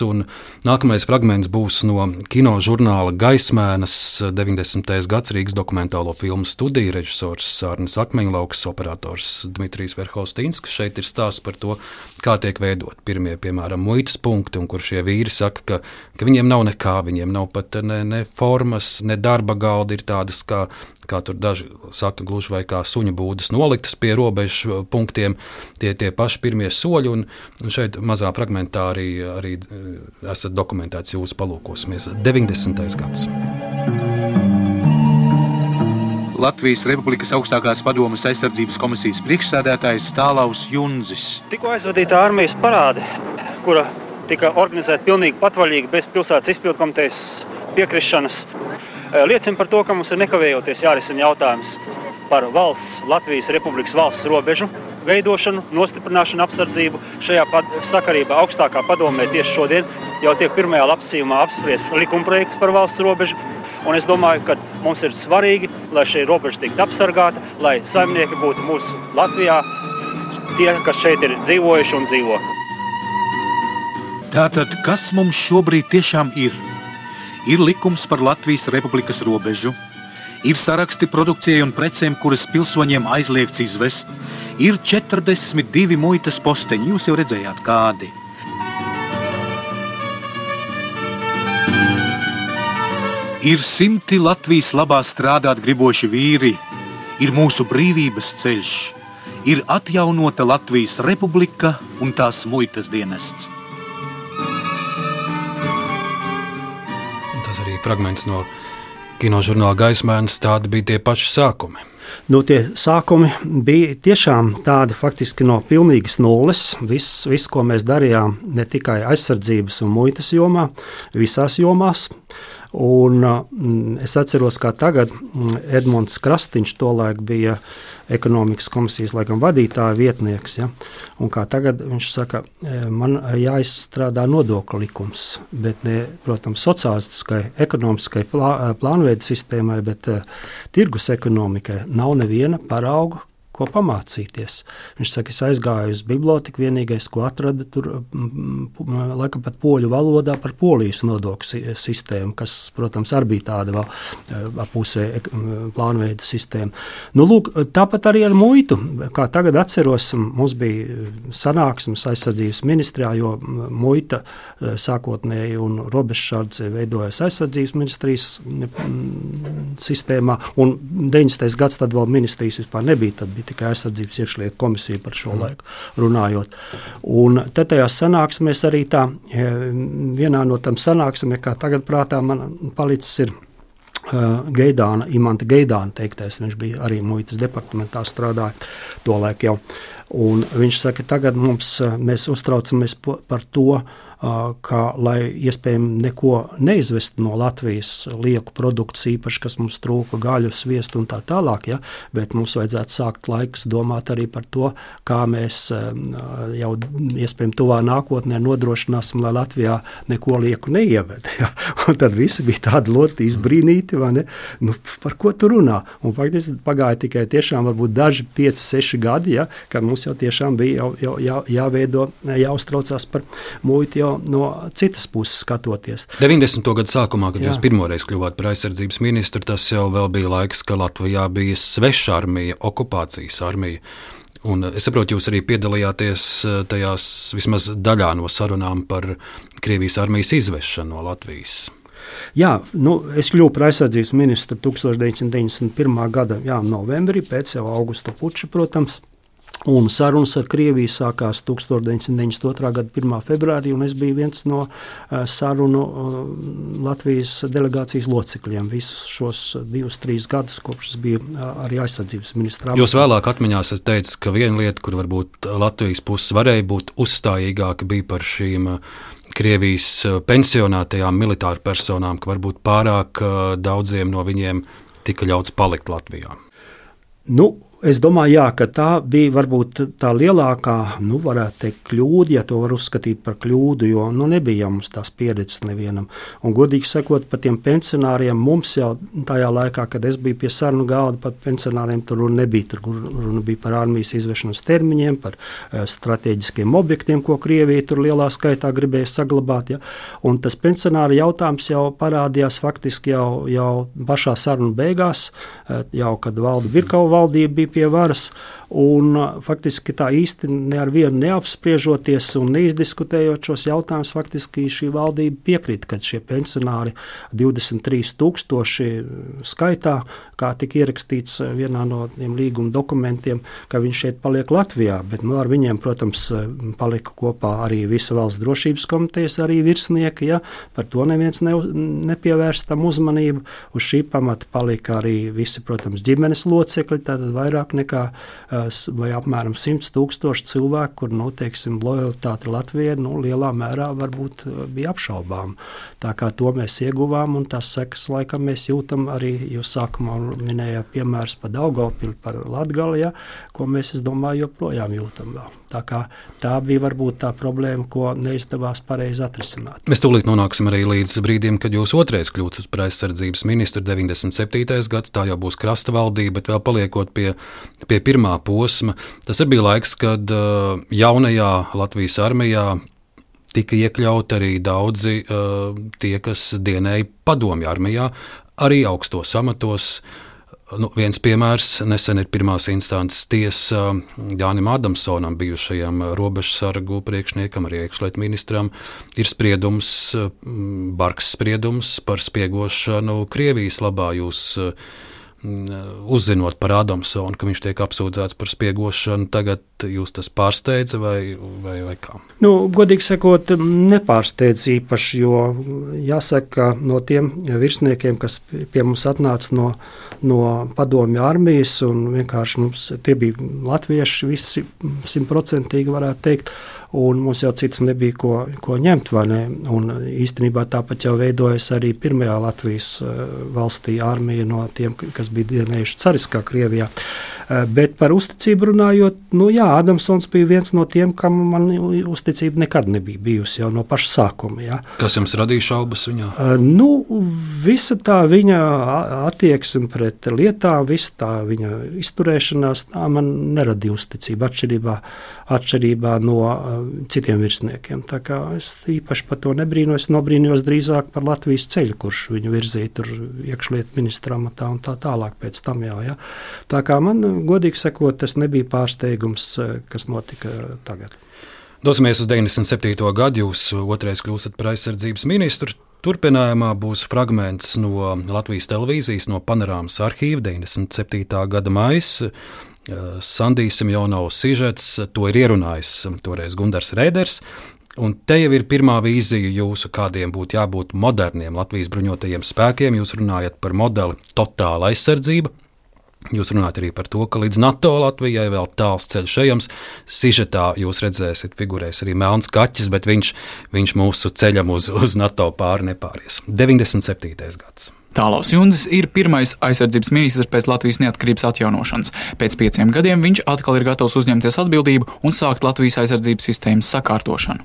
Nākamais fragments būs no kino žurnāla Gaismēnas 90. gads Rīgas dokumentālo filmu studija režisors Sārnis Akmeņlauks, operators Dmitrijs Verhostīns. Šeit ir stāsts par to, kā tiek veidot pirmie, piemēram, muitas punkti, un kur šie vīri saka, ka, ka viņiem nav nekā, viņiem nav pat ne, ne formas, ne darba galdi, ir tādas kā kā tur daži saka, gluži vai kā suņa būdas noliktas pie robežu punktiem, tie tie paši pirmie soļi. Un, un šeit mazā fragmentā arī, arī eh, esat dokumentēts jūsu palūkosimies 90. gads. Latvijas Republikas augstākās padomas aizsardzības komisijas priekšsēdētājs Tālaus Junzis. Tikko aizvadīta armijas parāde, kura tika organizēta pilnīgi patvaļīgi bez pilsētas izpildkomitejas piekrišanas. Liecina par to, ka mums ir nekavējoties jārisina jautājums par valsts, Latvijas Republikas valsts robežu veidošanu, nostiprināšanu, apsardzību. Šajā sakarībā augstākā padomē tieši šodien jau tiek pirmajā lapsījumā apspriests likumprojekts par valsts robežu. Un es domāju, ka mums ir svarīgi, lai šī robeža tiktu apsargāta, lai saimnieki būtu mūsu Latvijā, tie, kas šeit ir dzīvojuši un dzīvo. Tātad, kas mums šobrīd tiešām ir? Ir likums par Latvijas Republikas robežu, ir saraksti produkcijai un precēm, kuras pilsoņiem aizliegts izvest, ir 42 muitas posteņi. Jūs jau redzējāt, kādi. Ir simti Latvijas labā strādāt griboši vīri, ir mūsu brīvības ceļš, ir atjaunota Latvijas republika un tās muitas dienests. Fragments no kinožurnāla Gaismēnes. Tādi bija tie paši sākumi. Nu, tie sākumi bija tiešām tādi faktiski no pilnīgas nulles. Viss, viss, ko mēs darījām, ne tikai aizsardzības un muitas jomā, visās jomās. Un, mm, es atceros, kā tagad mm, Edmunds Krastīņš tolaik bija ekonomikas komisijas laikam, vadītāja vietnieks. Ja? Tagad viņš saka, e, man jāizstrādā nodokļu likums, bet ne, protams, sociālistiskai, ekonomiskai plā, plānveida sistēmai, bet uh, tirgus ekonomikai nav neviena parauga, ko pamācīties. Viņš saka, es aizgāju uz biblioteku, vienīgais, ko atradu tur, laikam pat poļu valodā par polijas nodokļu sistēmu, kas, protams, arī bija tāda vēl eh, pusē plānveida sistēma. Nu, lūk, tāpat arī ar muitu. Kā tagad atceros, mums bija sanāksmes aizsardzības ministrijā, jo muita eh, sākotnēji un robežsardze veidojas aizsardzības ministrijas sistēmā, un 90. gads tad vēl ministrijas vispār nebija. Bija tikai aizsardzības iekšlietu komisija par šo mm. laiku runājot. Un tad tajās sanāksmēs arī tā, e, vienā no tam sanāksmēm, kā tagad prātā man palicis ir. Uh, Gaidāna, Imants Gaidāna teiktais, viņš bija arī muitas departamentā strādājis to laiku jau. Un viņš saka, tagad mums, mēs uztraucamies par to, uh, ka, lai iespējams neko neizvest no Latvijas lieku produktus, īpaši, kas mums trūka gaļu, sviestu un tā tālāk, ja, bet mums vajadzētu sākt laiks domāt arī par to, kā mēs jau iespējams tuvā nākotnē nodrošināsim, lai Latvijā neko lieku neieved. Ja. Un tad visi bija tādi ļoti izbrīnīti, nu, par ko tu runā. Un faktiski pagāja tikai tiešām varbūt daži 5, 6 gadi, ja, kad mums jau tiešām bija jau, jau, jā, jāveido, jāuztraucās par muitu jau no citas puses skatoties. 90. gada sākumā, kad Jā. jūs pirmoreiz kļuvāt par aizsardzības ministru, tas jau bija laiks, kad Latvijā bija sveša armija, okupācijas armija. Un es saprotu, jūs arī piedalījāties eh, tajās vismaz daļā no sarunām par Krievijas armijas izvešanu no Latvijas. Jā, nu, es kļuvu par aizsardzības ministru 1991. gada jā, novembrī, pēc jau augusta puča, protams. Un sarunas ar Krieviju sākās 1992. gada 1. februārī, un es biju viens no uh, sarunu uh, Latvijas delegācijas locekļiem visus šos divus, trīs gadus, kopš es biju uh, arī aizsardzības ministrā. Jūs vēlāk atmiņās esat teicis, ka viena lieta, kur varbūt Latvijas puses varēja būt uzstājīgāka, bija par šīm Krievijas pensionētajām militāru personām, ka varbūt pārāk daudziem no viņiem tika ļauts palikt Latvijā. Nu, Es domāju, jā, ka tā bija varbūt tā lielākā, nu, varētu teikt, kļūda, ja to var uzskatīt par kļūdu, jo nu, nebija mums tās pieredzes nevienam. Un, godīgi sakot, par tiem pensionāriem mums jau tajā laikā, kad es biju pie sarunu galda, par pensionāriem tur nebija. Tur runa bija par armijas izvešanas termiņiem, par uh, strateģiskiem objektiem, ko Krievija tur lielā skaitā gribēja saglabāt. Ja? Un tas pensionāra jautājums jau parādījās faktiski jau, jau pašā sarunu beigās, uh, jau kad valda Virkau valdība bija pie varas. Un, faktiski tā īsti ne ar vienu neapspriežoties un neizdiskutējot šos jautājumus, faktiski šī valdība piekrīt, ka šie pensionāri 23,000 skaitā, kā tika ierakstīts vienā no tiem līguma dokumentiem, ka viņš šeit paliek Latvijā. Bet nu, ar viņiem, protams, palika kopā arī visa valsts drošības komitejas arī virsnieki. Ja? Par to neviens ne, nepievērst tam uzmanību. Uz šī pamata palika arī visi, protams, ģimenes locekļi, tātad vairāk nekā uh, vai apmēram 100 tūkstoši cilvēku, kur nu, teiksim, lojalitāte Latvijai nu, lielā mērā varbūt bija apšaubām. Tā kā to mēs ieguvām, un tās sekas laikam mēs jūtam arī, jūs sākumā minējāt piemērus par Daugavpili, par Latgali, ja, ko mēs, es domāju, joprojām jūtam vēl. Tā, kā, tā bija varbūt tā problēma, ko neizdevās pareizi atrisināt. Mēs tūlīt nonāksim arī līdz brīdim, kad jūs otrais kļūstat par aizsardzības ministru 97. gads, tā jau būs krasta valdība, bet vēl paliekot pie, pie pirmā posma, tas arī bija laiks, kad uh, jaunajā Latvijas armijā tika iekļauti arī daudzi uh, tie, kas dienēja padomju armijā, arī augstos amatos. Uh, Nu, viens piemērs nesen ir pirmās instances tiesa Jānim Adamsonam, bijušajam robežsargu priekšniekam, arī iekšlietu ministram, ir spriedums, bargs spriedums par spiegošanu Krievijas labā. Jūs uzzinot par Adamsonu, ka viņš tiek apsūdzēts par spiegošanu, tagad jūs tas pārsteidza vai, vai, vai kā? Nu, godīgi sakot, nepārsteidz īpaši, jo jāsaka, no tiem virsniekiem, kas pie mums atnāca no, no padomju armijas, un vienkārši mums tie bija latvieši, visi simtprocentīgi varētu teikt, un mums jau cits nebija ko, ko ņemt. Un īstenībā tāpat jau veidojas arī pirmajā Latvijas eh, valstī armija no tiem, kas bija dienējuši cariskā Krievijā. Eh, bet par uzticību runājot, nu jā, Adamsons bija viens no tiem, kam man uzticība nekad nebija bijusi jau no paša sākuma. Jā. Kas jums radīja šaubas viņā? Eh, nu, visa tā viņa attieksme pret lietām, visa tā viņa izturēšanās, tā man neradīja uzticību atšķirībā, atšķirībā no uh, citiem virsniekiem. Tā kā es īpaši par to nebrīnojos, nobrīnījos drīzāk par Latvijas ceļu, kurš viņu virzīja tur iekšlietu ministra amatā un tā tālāk pēc tam jau. Ja. Tā kā man godīgi sakot, tas nebija pārsteigums, eh, kas notika tagad. Dosimies uz 97. gadu. Jūs otrais kļūstat par aizsardzības ministru. Turpinājumā būs fragments no Latvijas televīzijas, no panorāmas arhīva 97. gada maija. Eh, Sandijs Simjonovs sižets, to ir ierunājis toreiz Gundars Rēders. Un te jau ir pirmā vīzija jūsu, kādiem būtu jābūt moderniem Latvijas bruņotajiem spēkiem. Jūs runājat par modeli totāla aizsardzība, Jūs runājat arī par to, ka līdz NATO Latvijai vēl tāls ceļš ejams. Sižetā jūs redzēsiet, figurēs arī melns kaķis, bet viņš, viņš mūsu ceļam uz, uz NATO pāri nepāries. 97. gads. Tālaus Junzis ir pirmais aizsardzības ministrs pēc Latvijas neatkarības atjaunošanas. Pēc pieciem gadiem viņš atkal ir gatavs uzņemties atbildību un sākt Latvijas aizsardzības sistēmas sakārtošanu.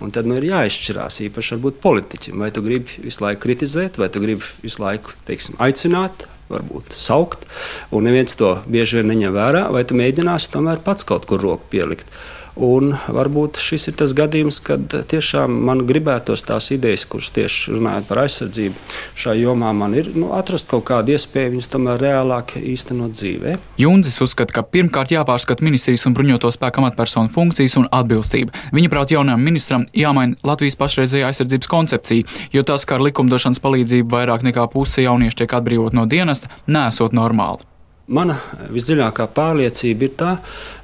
Un tad nu, ir jāizšķirās īpaši varbūt politiķim, vai tu gribi visu laiku kritizēt, vai tu gribi visu laiku teiksim, aicināt, varbūt saukt, un neviens to bieži vien neņem vērā, vai tu mēģināsi tomēr pats kaut kur roku pielikt. Un varbūt šis ir tas gadījums, kad tiešām man gribētos tās idejas, kuras tieši runājot par aizsardzību, šajā jomā man ir nu, atrast kaut kādu iespēju viņus tomēr reālāk īstenot dzīvē. Junzis uzskata, ka pirmkārt jāpārskata ministrijas un bruņoto spēku amatpersonu funkcijas un atbilstība. Viņa prāt, jaunajam ministram jāmaina Latvijas pašreizējā aizsardzības koncepcija, jo tas, kā ar likumdošanas palīdzību vairāk nekā puse jauniešu tiek atbrīvot no dienesta, nesot normāli. Mana visdziļākā pārliecība ir tā,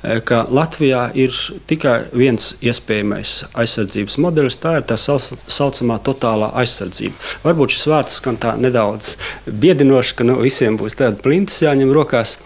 eh, ka Latvijā ir tikai viens iespējamais aizsardzības modelis. Tā ir tā saucamā totālā aizsardzība. Varbūt šis vārds skan tā nedaudz biedinoši, ka nu, visiem būs tāda plintis jāņem rokās,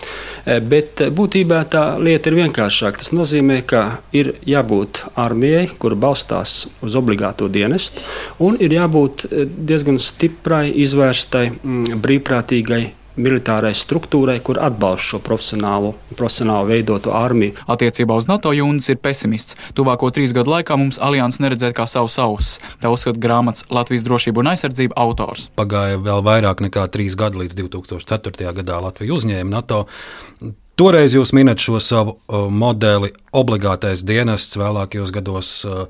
eh, bet būtībā tā lieta ir vienkāršāka. Tas nozīmē, ka ir jābūt armijai, kur balstās uz obligāto dienestu, un ir jābūt eh, diezgan stiprai, izvērstai, mm, brīvprātīgai militārai struktūrai, kur atbalsta šo profesionālu, profesionālu veidotu armiju. Attiecībā uz NATO jūnis ir pesimists. Tuvāko trīs gadu laikā mums alianses neredzēt kā savus ausis. Tā uzskata grāmatas Latvijas drošība un aizsardzība autors. Pagāja vēl vairāk nekā trīs gadi līdz 2004. gadā Latvija uzņēma NATO. Toreiz jūs minat šo savu uh, modeli, obligātais dienests, vēlākajos gados uh,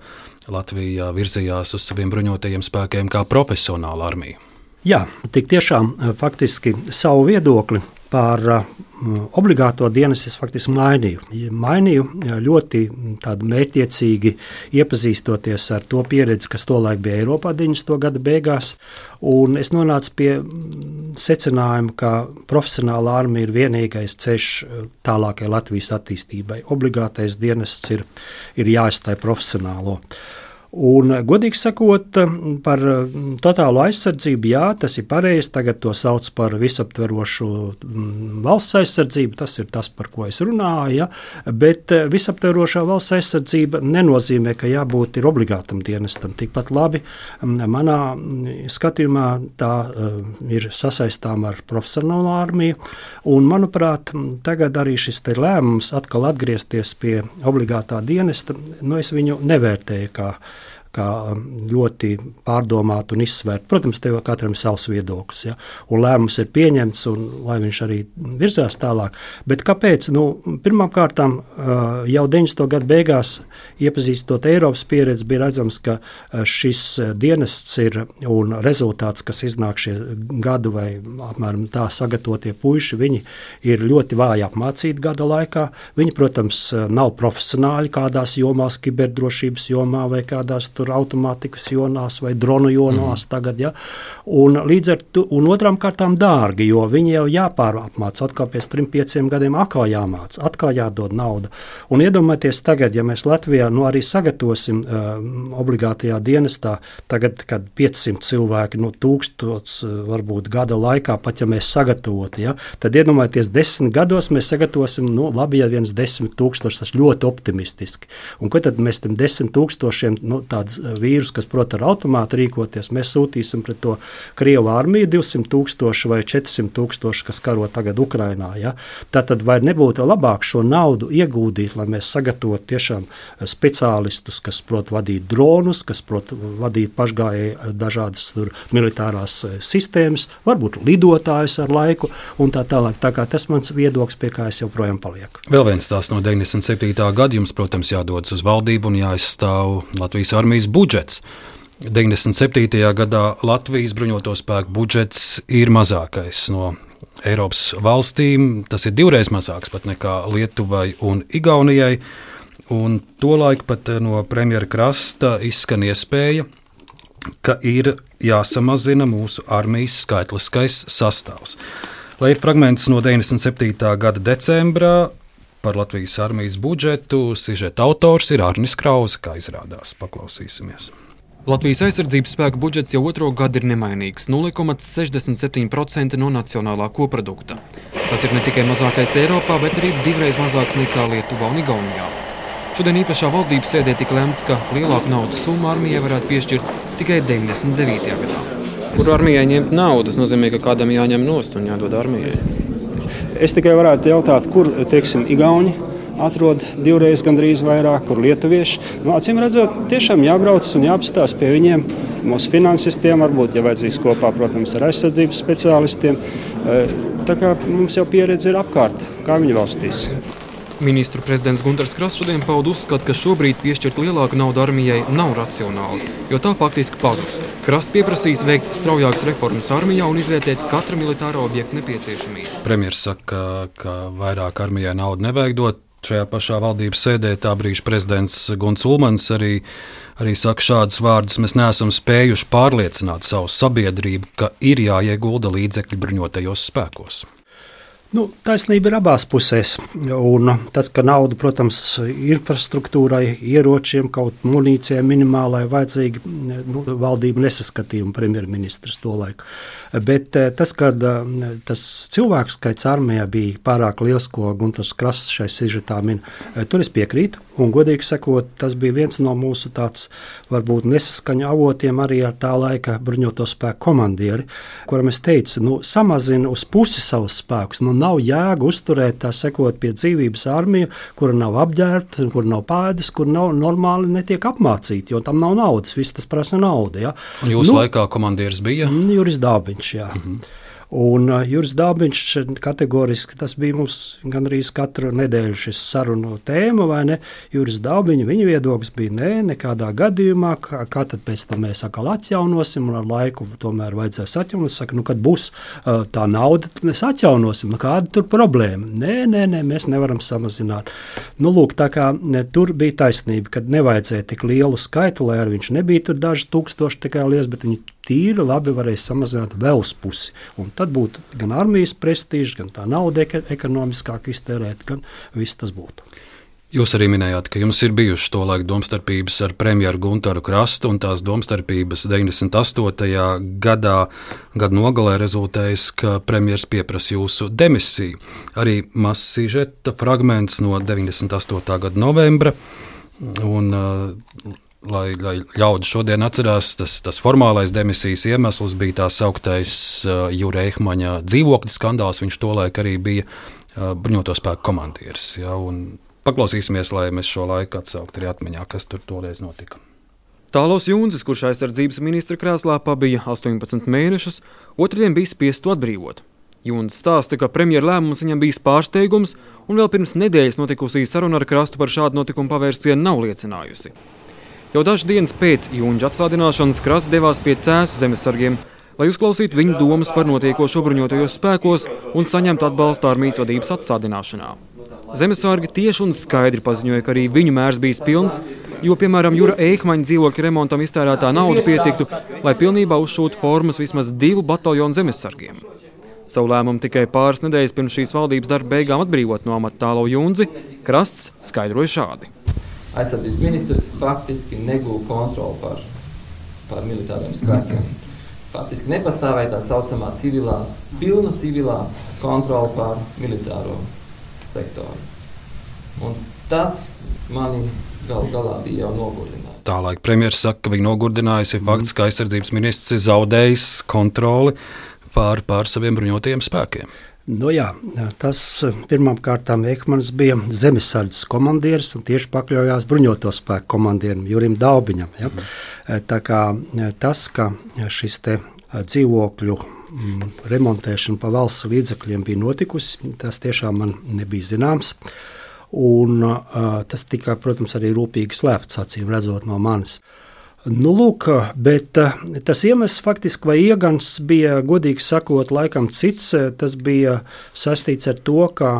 Latvija virzījās uz saviem bruņotajiem spēkiem kā profesionāla armija. Jā, tik tiešām eh, faktiski savu viedokli par eh, obligāto dienestu es faktiski mainīju. Mainīju eh, ļoti mērķiecīgi, iepazīstoties ar to pieredzi, kas tolaik bija Eiropā 90. gada beigās. Es nonācu pie secinājuma, ka profesionāla armija ir vienīgais ceļš tālākai Latvijas attīstībai. Obligātais dienests ir, ir jāizstāj profesionālo. Un, godīgi sakot, par mm, totālu aizsardzību, jā, tas ir pareizi. Tagad to sauc par visaptverošu mm, valsts aizsardzību. Tas ir tas, par ko es runāju. Ja? Bet eh, visaptverošā valsts aizsardzība nenozīmē, ka jābūt obligātam dienestam. Tikpat labi mm, manā skatījumā tā uh, ir sasaistām ar profesionālo armiju. Un, manuprāt, tagad arī šis lēmums atkal atgriezties pie obligātā dienesta, nu, es viņu nevērtēju kā kā um, ļoti pārdomāt un izsvērt. Protams, tev katram ir savs viedoklis, ja? un lēmums ir pieņemts, un lai viņš arī virzās tālāk. Bet kāpēc? Nu, Pirmkārt, uh, jau 90. gadu beigās, iepazīstot Eiropas pieredzi, bija redzams, ka uh, šis uh, dienests ir un rezultāts, kas iznāk šie gadu vai apmēram tā sagatavotie puiši, viņi ir ļoti vāji apmācīti gada laikā. Viņi, protams, nav profesionāļi kādās jomās, kiberdrošības jomā vai kādās tur tur automātikas jonās vai dronu jonās mm. tagad. Ja? Un, to, un otrām kārtām dārgi, jo viņi jau jāpārapmāca atkal pēc trim, pieciem gadiem, atkal jāmāca, atkal jādod nauda. Un iedomājieties tagad, ja mēs Latvijā nu, arī sagatavosim uh, obligātajā dienestā, tagad, kad 500 cilvēki, nu, tūkstots uh, varbūt gada laikā, pat ja mēs sagatavotu, ja, tad iedomājieties, desmit gados mēs sagatavosim, nu, labi, ja viens desmit tūkstoši, tas ļoti optimistiski. Un ko tad mēs tam desmit tūkstošiem, nu, tādas Eh, vīrus, kas prot ar automātu rīkoties, mēs sūtīsim pret to Krievu armiju 200 tūkstoši vai 400 tūkstoši, kas karo tagad Ukrainā. Ja? Tātad vai nebūtu labāk šo naudu ieguldīt, lai mēs sagatavotu tiešām eh, speciālistus, kas prot vadīt dronus, kas prot vadīt pašgājēji eh, dažādas tur, militārās sistēmas, varbūt lidotājus ar laiku un tā tālāk. Tā kā tas mans viedoklis, pie kā es joprojām palieku. Vēl viens tās no 97. gada jums, protams, jādodas uz valdību un jāizstāv Latvijas armijas Latvijas budžets. 97. gadā Latvijas bruņoto spēku budžets ir mazākais no Eiropas valstīm. Tas ir divreiz mazāks pat nekā Lietuvai un Igaunijai. Un tolaik pat no premjera krasta izskan iespēja, ka ir jāsamazina mūsu armijas skaitliskais sastāvs. Lai ir fragments no 97. gada decembra, par Latvijas armijas budžetu. Sižeta autors ir Arnis Krause, kā izrādās. Paklausīsimies! Latvijas aizsardzības spēku budžets jau otro gadu ir nemainīgs - 0,67% no nacionālā koprodukta. Tas ir ne tikai mazākais Eiropā, bet arī divreiz mazāks nekā Lietuvā un Igaunijā. Šodien īpašā valdības sēdē tika lemts, ka lielāku naudas summu armijai varētu piešķirt tikai 99. gadā. Kur armijai ņemt naudu? Tas nozīmē, ka kādam jāņem nost un jādod armijai. Es tikai varētu jautāt, kur teiksim, Igauni atrod divreiz gandrīz vairāk, kur lietuvieši. Nu, acīm redzot, tiešām jābrauc un jāapstāsta pie viņiem, mūsu finansistiem, varbūt, ja vajadzīgs kopā, protams, ar aizsardzības speciālistiem. Eh, tā kā mums jau pieredze ir apkārt, kā viņa valstīs. Ministru prezidents Gunārs Krasts šodien pauda uzskatu, ka šobrīd piešķirt lielāku naudu armijai nav racionāli, jo tā faktiski pazust. Krasts pieprasīs veikt straujākas reformas armijā un izvērtēt katra militāra objekta nepieciešamību. Premjerministrs saka, ka vairāk armijai naudu nevajag dot. Šajā pašā valdības sēdē tā brīža prezidents Guns Ulmans arī, arī saka šādus vārdus: Mēs neesam spējuši pārliecināt savu sabiedrību, ka ir jāiegulda līdzekļi bruņotajos spēkos. Nu, taisnība ir abās pusēs. Un tas, ka nauda, protams, infrastruktūrai, ieročiem, kaut munīcijai minimālai vajadzīga, nu, valdība nesaskatīja un premjerministrs to laiku. Bet eh, tas, ka eh, tas cilvēku skaits armijā bija pārāk liels, ko Gunārs Krasts šai sižetā min, eh, tur es piekrītu. Un, godīgi sakot, tas bija viens no mūsu tāds, varbūt nesaskaņa avotiem arī ar tā laika bruņoto spēku komandieri, kuram es teicu, nu, samazina uz pusi savus spēkus. Nu, nav jēga uzturēt tā sekot pie dzīvības armiju, kura nav apģērbta, kur nav pēdas, kur nav normāli netiek apmācīta, jo tam nav naudas. Viss tas prasa naudu. Ja. Un jūsu nu, laikā komandieris bija? Juris Dābiņš, jā. Mm -hmm. Un uh, Juris Dābiņš kategoriski tas bija mums gandrīz katru nedēļu šis sarunu tēma, vai ne? Juris Dābiņš, viņa viedoklis bija nē, nekādā gadījumā, kā, kā tad pēc tam mēs atkal atjaunosim, un ar laiku tomēr vajadzēs atjaunot. Saka, nu, kad būs uh, tā nauda, tad mēs atjaunosim. Nu, kāda tur problēma? Nē, nē, nē, mēs nevaram samazināt. Nu, lūk, tā kā ne, tur bija taisnība, kad nevajadzēja tik lielu skaitu, lai arī viņš nebija tur daži tūkstoši tikai liels, bet viņi tīri labi varēja samazināt vēl pusi. Un tad būtu gan armijas prestižs, gan tā nauda ekonomiskāk iztērēta, gan viss tas būtu. Jūs arī minējāt, ka jums ir bijušas to laiku domstarpības ar premjeru Gunteru Krastu, un tās domstarpības 98. gadā, gada nogalē rezultējas, ka premjeras pieprasa jūsu demisiju. Arī mazs sižeta fragments no 98. gada novembra. Un, uh, lai, lai ļaudis šodien atcerās, tas, tas formālais demisijas iemesls bija tā sauktais uh, Jūra Ehmaņa dzīvokļu skandāls. Viņš tolaik arī bija uh, bruņoto spēku komandieris. Ja, Paklausīsimies, lai mēs šo laiku atsauktu arī atmiņā, kas tur toreiz notika. Tālos Junzis, kurš aizsardzības ministra krēslā pabija 18 mēnešus, otrdien bija spiests to atbrīvot. Junzis stāsta, ka premjeras lēmums viņam bijis pārsteigums, un vēl pirms nedēļas notikusī saruna ar krastu par šādu notikumu pavērsienu nav liecinājusi. Jau dažas dienas pēc Junģa atstādināšanas krasts devās pie cēsu zemesargiem, lai uzklausītu viņu domas par notiekošo bruņotajos spēkos un saņemtu atbalstu armijas vadības atstādināšanā. Zemesārgi tieši un skaidri paziņoja, ka arī viņu mērs bija pilns, jo, piemēram, Jūra Eikmaņa dzīvokļa remontam iztērētā nauda pietiktu, lai pilnībā uzšūtu formas vismaz divu bataljonu zemesargiem. Savu lēmumu tikai pāris nedēļas pirms šīs valdības darba beigām atbrīvot no amata tālo Junzi, Krasts skaidroja šādi. Aizsardzības ministrs faktiski negūda kontroli pār, pār militāriem spēkiem. Faktiski nepastāvēja tā saucamā civilās, pilna civilā kontrole pār militāro sektoru. Un tas mani gal galā bija jau nogurdinājis. Tālāk premjerministrs saka, ka viņa nogurdinājusi ir fakts, ka aizsardzības ministrs ir zaudējis kontroli pār, pār saviem bruņotajiem spēkiem. Nu jā, tas pirmkārt Ekmans bija zemesardzes komandieris un tieši pakļāvās bruņoto spēku komandierim Jurim Daubiņam. Ja? Mm. Tā kā tas, ka šis dzīvokļu Mm, remontēšana pa valsts līdzekļiem bija notikusi. Tas tiešām man nebija zināms. Un, uh, tas tika, protams, arī rūpīgi slēpts, acīm redzot, no manis. Nu, lūk, bet uh, tas iemesls faktiski vai iegans bija, godīgi sakot, laikam cits. Tas bija saistīts ar to, ka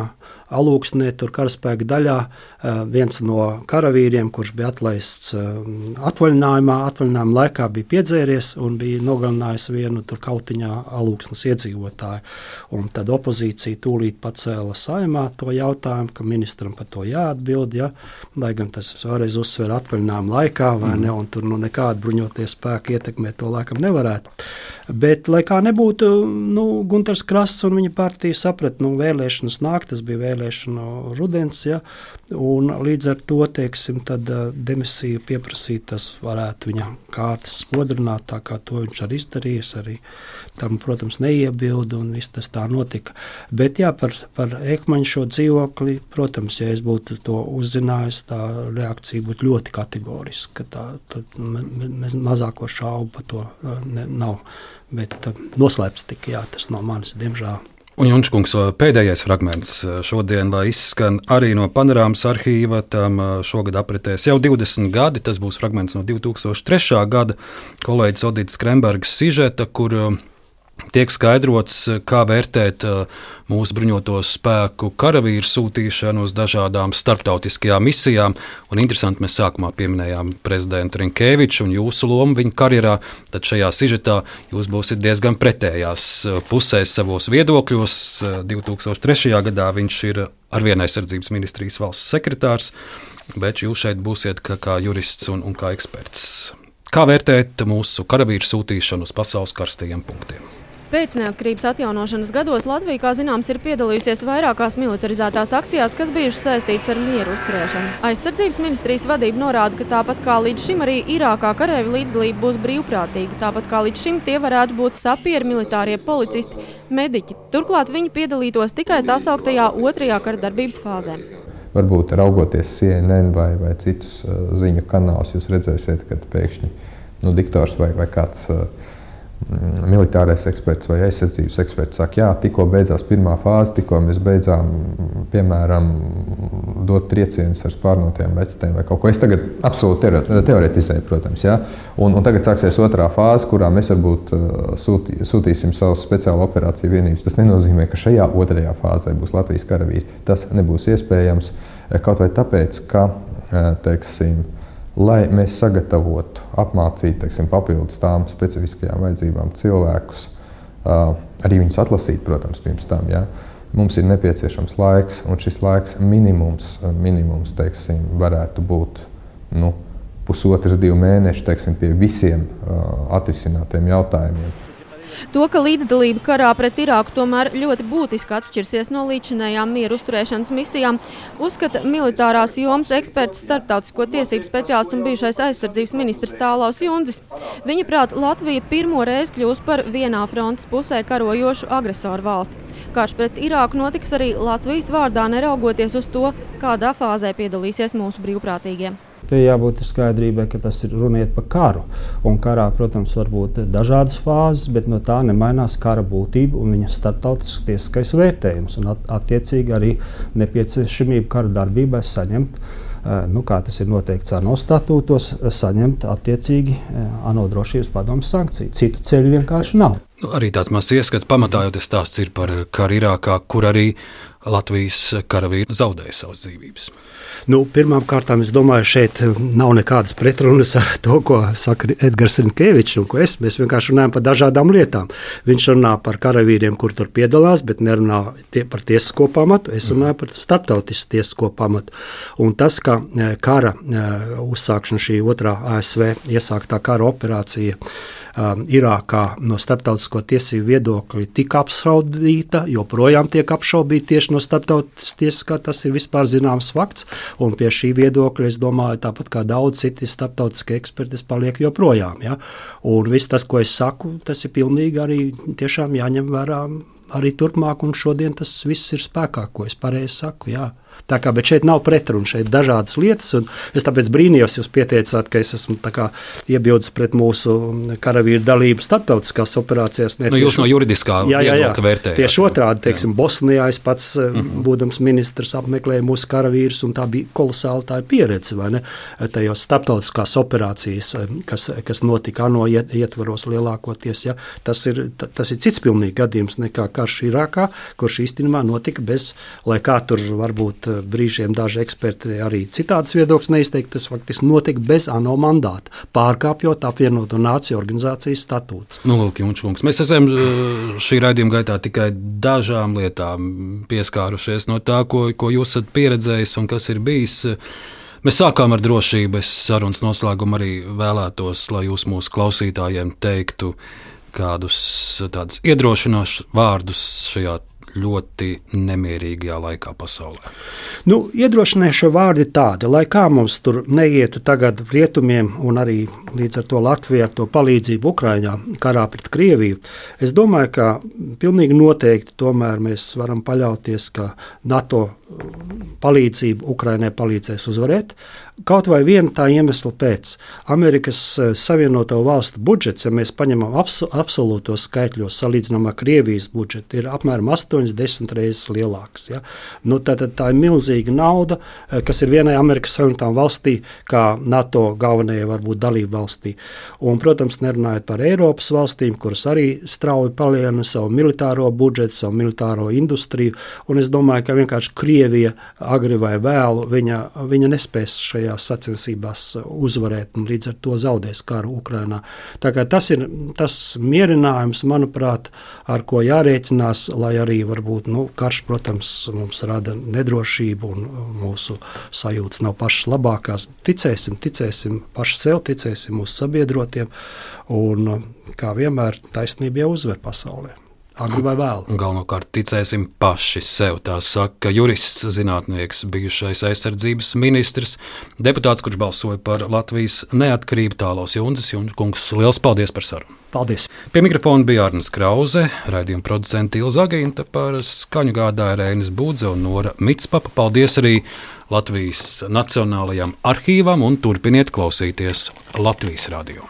Alūksnē, tur karaspēka daļā, eh, viens no karavīriem, kurš bija atlaists eh, atvaļinājumā, atvaļinājuma laikā bija piedzēries un bija nogalinājis vienu kautiņā alūksnes iedzīvotāju. Un tad opozīcija tūlīt pacēla saimā to jautājumu, ka ministram par to jāatbild, ja? lai gan tas vēlreiz uzsver atvaļinājuma laikā, vai mm. ne, un tur nu, nekāda bruņoties spēka ietekmēt to laikam nevarētu. Bet, lai kā nebūtu, nu, Gunārs Krasts un viņa partija saprata, nu, vēlēšanas nāk, tas bija vēlēšana rudens, ja, līdz ar to, teiksim, tad uh, demisiju pieprasīt, tas varētu viņa kārtas spodrināt, tā kā to viņš arī izdarījis, arī tam, protams, neiebilda, un viss tas tā notika. Bet, jā, par, par Ekmaņu šo dzīvokli, protams, ja es būtu to uzzinājis, tā reakcija būtu ļoti kategoriska, tā, tad mēs mazāko šaubu par to uh, ne, nav bet uh, noslēpts tika jā, tas no manis, diemžēl. Un Junčkungs, pēdējais fragments šodien, lai izskan arī no panorāmas arhīva, tam šogad apritēs jau 20 gadi. Tas būs fragments no 2003. gada kolēģis Odītas Krembergas sižeta, kur Tiek skaidrots, kā vērtēt uh, mūsu bruņoto spēku karavīru sūtīšanu uz dažādām starptautiskajām misijām. Un interesanti, mēs sākumā pieminējām prezidentu Rinkēviču un jūsu lomu viņa karjerā. Tad šajā sižetā jūs būsiet diezgan pretējās uh, pusēs savos viedokļos. 2003. Uh, gadā viņš ir arvien aizsardzības ministrijas valsts sekretārs, bet jūs šeit būsiet kā, kā jurists un, un kā eksperts. Kā vērtēt mūsu karavīru sūtīšanu uz pasaules karstajiem punktiem? Pēc neatkarības atjaunošanas gados Latvija, kā zināms, ir piedalījusies vairākās militarizētās akcijās, kas bijušas saistītas ar mieru uzturēšanu. Aizsardzības ministrijas vadība norāda, ka tāpat kā līdz šim arī Irākā karēvi līdzdalība būs brīvprātīga. Tāpat kā līdz šim tie varētu būt sapieri, militārie policisti, mediķi. Turklāt viņi piedalītos tikai tā sauktajā otrajā kara darbības fāzē. Varbūt raugoties CNN vai, vai citus uh, ziņu kanālus, jūs redzēsiet, ka pēkšņi nu, diktors vai, vai kāds uh, militārais eksperts vai aizsardzības eksperts saka, jā, tikko beidzās pirmā fāze, tikko mēs beidzām, piemēram, dot triecienus ar spārnotajām raķetēm vai kaut ko. Es tagad absolūti teoretizēju, protams, jā. Un, un tagad sāksies otrā fāze, kurā mēs varbūt uh, sūtī, sūtīsim savus speciālo operāciju vienības. Tas nenozīmē, ka šajā otrajā fāzē būs Latvijas karavīri. Tas nebūs iespējams kaut vai tāpēc, ka, uh, teiksim, lai mēs sagatavotu, apmācītu teiksim, papildus tām specifiskajām vajadzībām cilvēkus, arī viņus atlasīt, protams, pirms tam. Ja? mums ir nepieciešams laiks, un šis laiks minimums, minimums teiksim, varētu būt nu, pusotrs, divi mēneši teiksim, pie visiem atrisinātiem jautājumiem. To, ka līdzdalība karā pret Irāku tomēr ļoti būtiski atšķirsies no līdzinējām mieru uzturēšanas misijām, uzskata militārās jomas eksperts, starptautisko tiesību speciālists un bijušais aizsardzības ministrs Tālaus Junzis. Viņa prāt, Latvija pirmo reizi kļūs par vienā frontes pusē karojošu agresoru valsti. Karš pret Irāku notiks arī Latvijas vārdā, neraugoties uz to, kādā fāzē piedalīsies mūsu brīvprātīgie. Te jābūt skaidrībai, ka tas ir runiet par karu. Un karā, protams, var būt dažādas fāzes, bet no tā nemainās kara būtība un viņa starptautisks tiesiskais vērtējums. Un at, attiecīgi arī nepieciešamība kara darbībai saņemt. Nu, kā tas ir noteikts ANO statūtos, saņemt attiecīgi ANO drošības padomus sankciju. Citu ceļu vienkārši nav. Nu, arī tāds mazs ieskats pamatā jau tas stāsts ir par karu Irākā, kur arī Latvijas karavīri zaudēja savas dzīvības. Nu, Pirmkārt, es domāju, šeit nav nekādas pretrunas ar to, ko saka Edgars Rinkevičs un ko es. Mēs vienkārši runājam par dažādām lietām. Viņš runā par karavīriem, kur tur piedalās, bet nerunā tie par tiesisko pamatu. Es runāju par starptautisku tiesisko pamatu. Un tas, ka e, kara e, uzsākšana, šī otrā ASV iesāktā kara operācija, Irākā no starptautisko tiesību viedokļa tika apšaubīta, joprojām tiek apšaubīta tieši no starptautiskās tiesas, tas ir vispār zināms fakts. Un pie šī viedokļa es domāju, tāpat kā daudz citi starptautiskie eksperti, paliek joprojām. Ja? Un viss tas, ko es saku, tas ir pilnīgi arī jāņem vērā arī turpmāk, un šodien tas viss ir spēkā, ko es pareizi saku. Jā. Tā kā, bet šeit nav pretrunu, šeit ir dažādas lietas. Es tāpēc brīnījos, jūs pieteicāt, ka es esmu iebildes pret mūsu karavīru dalību starptautiskās operācijās. Ne, nu, jūs no juridiskā jā. vērtējat. Tieši otrādi, teiksim, jā. Bosnijā es pats, mm -hmm. būdams ministrs, apmeklēju mūsu karavīrus, un tā bija kolosāla tā pieredze? Tajos starptautiskās operācijas, eh, kas, kas notika ANO ietvaros lielākoties. Ja? Tas, ir, tas ir cits pilnīgi gadījums nekā karš Irākā, kurš īstenībā notika bez, lai kā tur varbūt Eh, brīžiem daži eksperti arī citādas viedokļas neizteikt. Tas faktiski notika bez ANO mandāta, pārkāpjot apvienoto nāciju organizācijas statūtus. Nu, lūk, Junčkungs, mēs esam eh, šī raidījuma gaitā tikai dažām lietām pieskārušies no tā, ko, ko jūs esat pieredzējis un kas ir bijis. Mēs sākām ar drošību. Es sarunas noslēgumu arī vēlētos, lai jūs mūsu klausītājiem teiktu kādus tādus iedrošinošus vārdus šajā ļoti nemierīgajā laikā pasaulē? Nu, iedrošinājušie vārdi tādi, lai kā mums tur neietu tagad rietumiem un arī līdz ar to Latvijai ar to palīdzību Ukraiņā karā pret Krieviju. Es domāju, ka pilnīgi noteikti tomēr mēs varam paļauties, ka NATO palīdzība Ukraiņai palīdzēs uzvarēt. Kaut vai viena tā iemesla pēc. Amerikas eh, Savienoto Valstu budžets, ja mēs paņemam abso, absolūtos skaitļos, salīdzinām ar Krievijas budžetu, ir apmēram 80 reizes lielāks. Ja? Nu, tā, tā, tā ir milzīga nauda, eh, kas ir vienai Amerikas Savienotām valstī, kā NATO galvenajai varbūt dalību valstī. Un, protams, nerunājot par Eiropas valstīm, kuras arī strauji palielina savu militāro budžetu, savu militāro industriju. Un es domāju, ka vienkārši Krievija agri vai vēlu viņa, viņa nespēs šajā šajās sacensībās uzvarēt un līdz ar to zaudēs karu Ukrajinā. Tas ir tas mierinājums, manuprāt, ar ko jārēķinās, lai arī varbūt nu, karš, protams, mums rada nedrošību un mūsu sajūtas nav pašas labākās. Ticēsim, ticēsim paši sev, ticēsim mūsu sabiedrotiem un, kā vienmēr, taisnība jau uzvar pasaulē agri vai vēlu. Galvenokārt ticēsim paši sev. Tā saka jurists, zinātnieks, bijušais aizsardzības ministrs, deputāts, kurš balsoja par Latvijas neatkarību tālos Junzis Junkungs. Liels paldies par sarunu! Paldies! Pie mikrofona bija Arnēs Krause, raidījuma producents Ilza Agīnta, par skaņu gādāja Rēnis Budze un Nora Mitspapa. Paldies arī Latvijas Nacionālajām arhīvām un turpiniet klausīties Latvijas radio.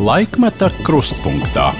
Laikmeta krustpunktā.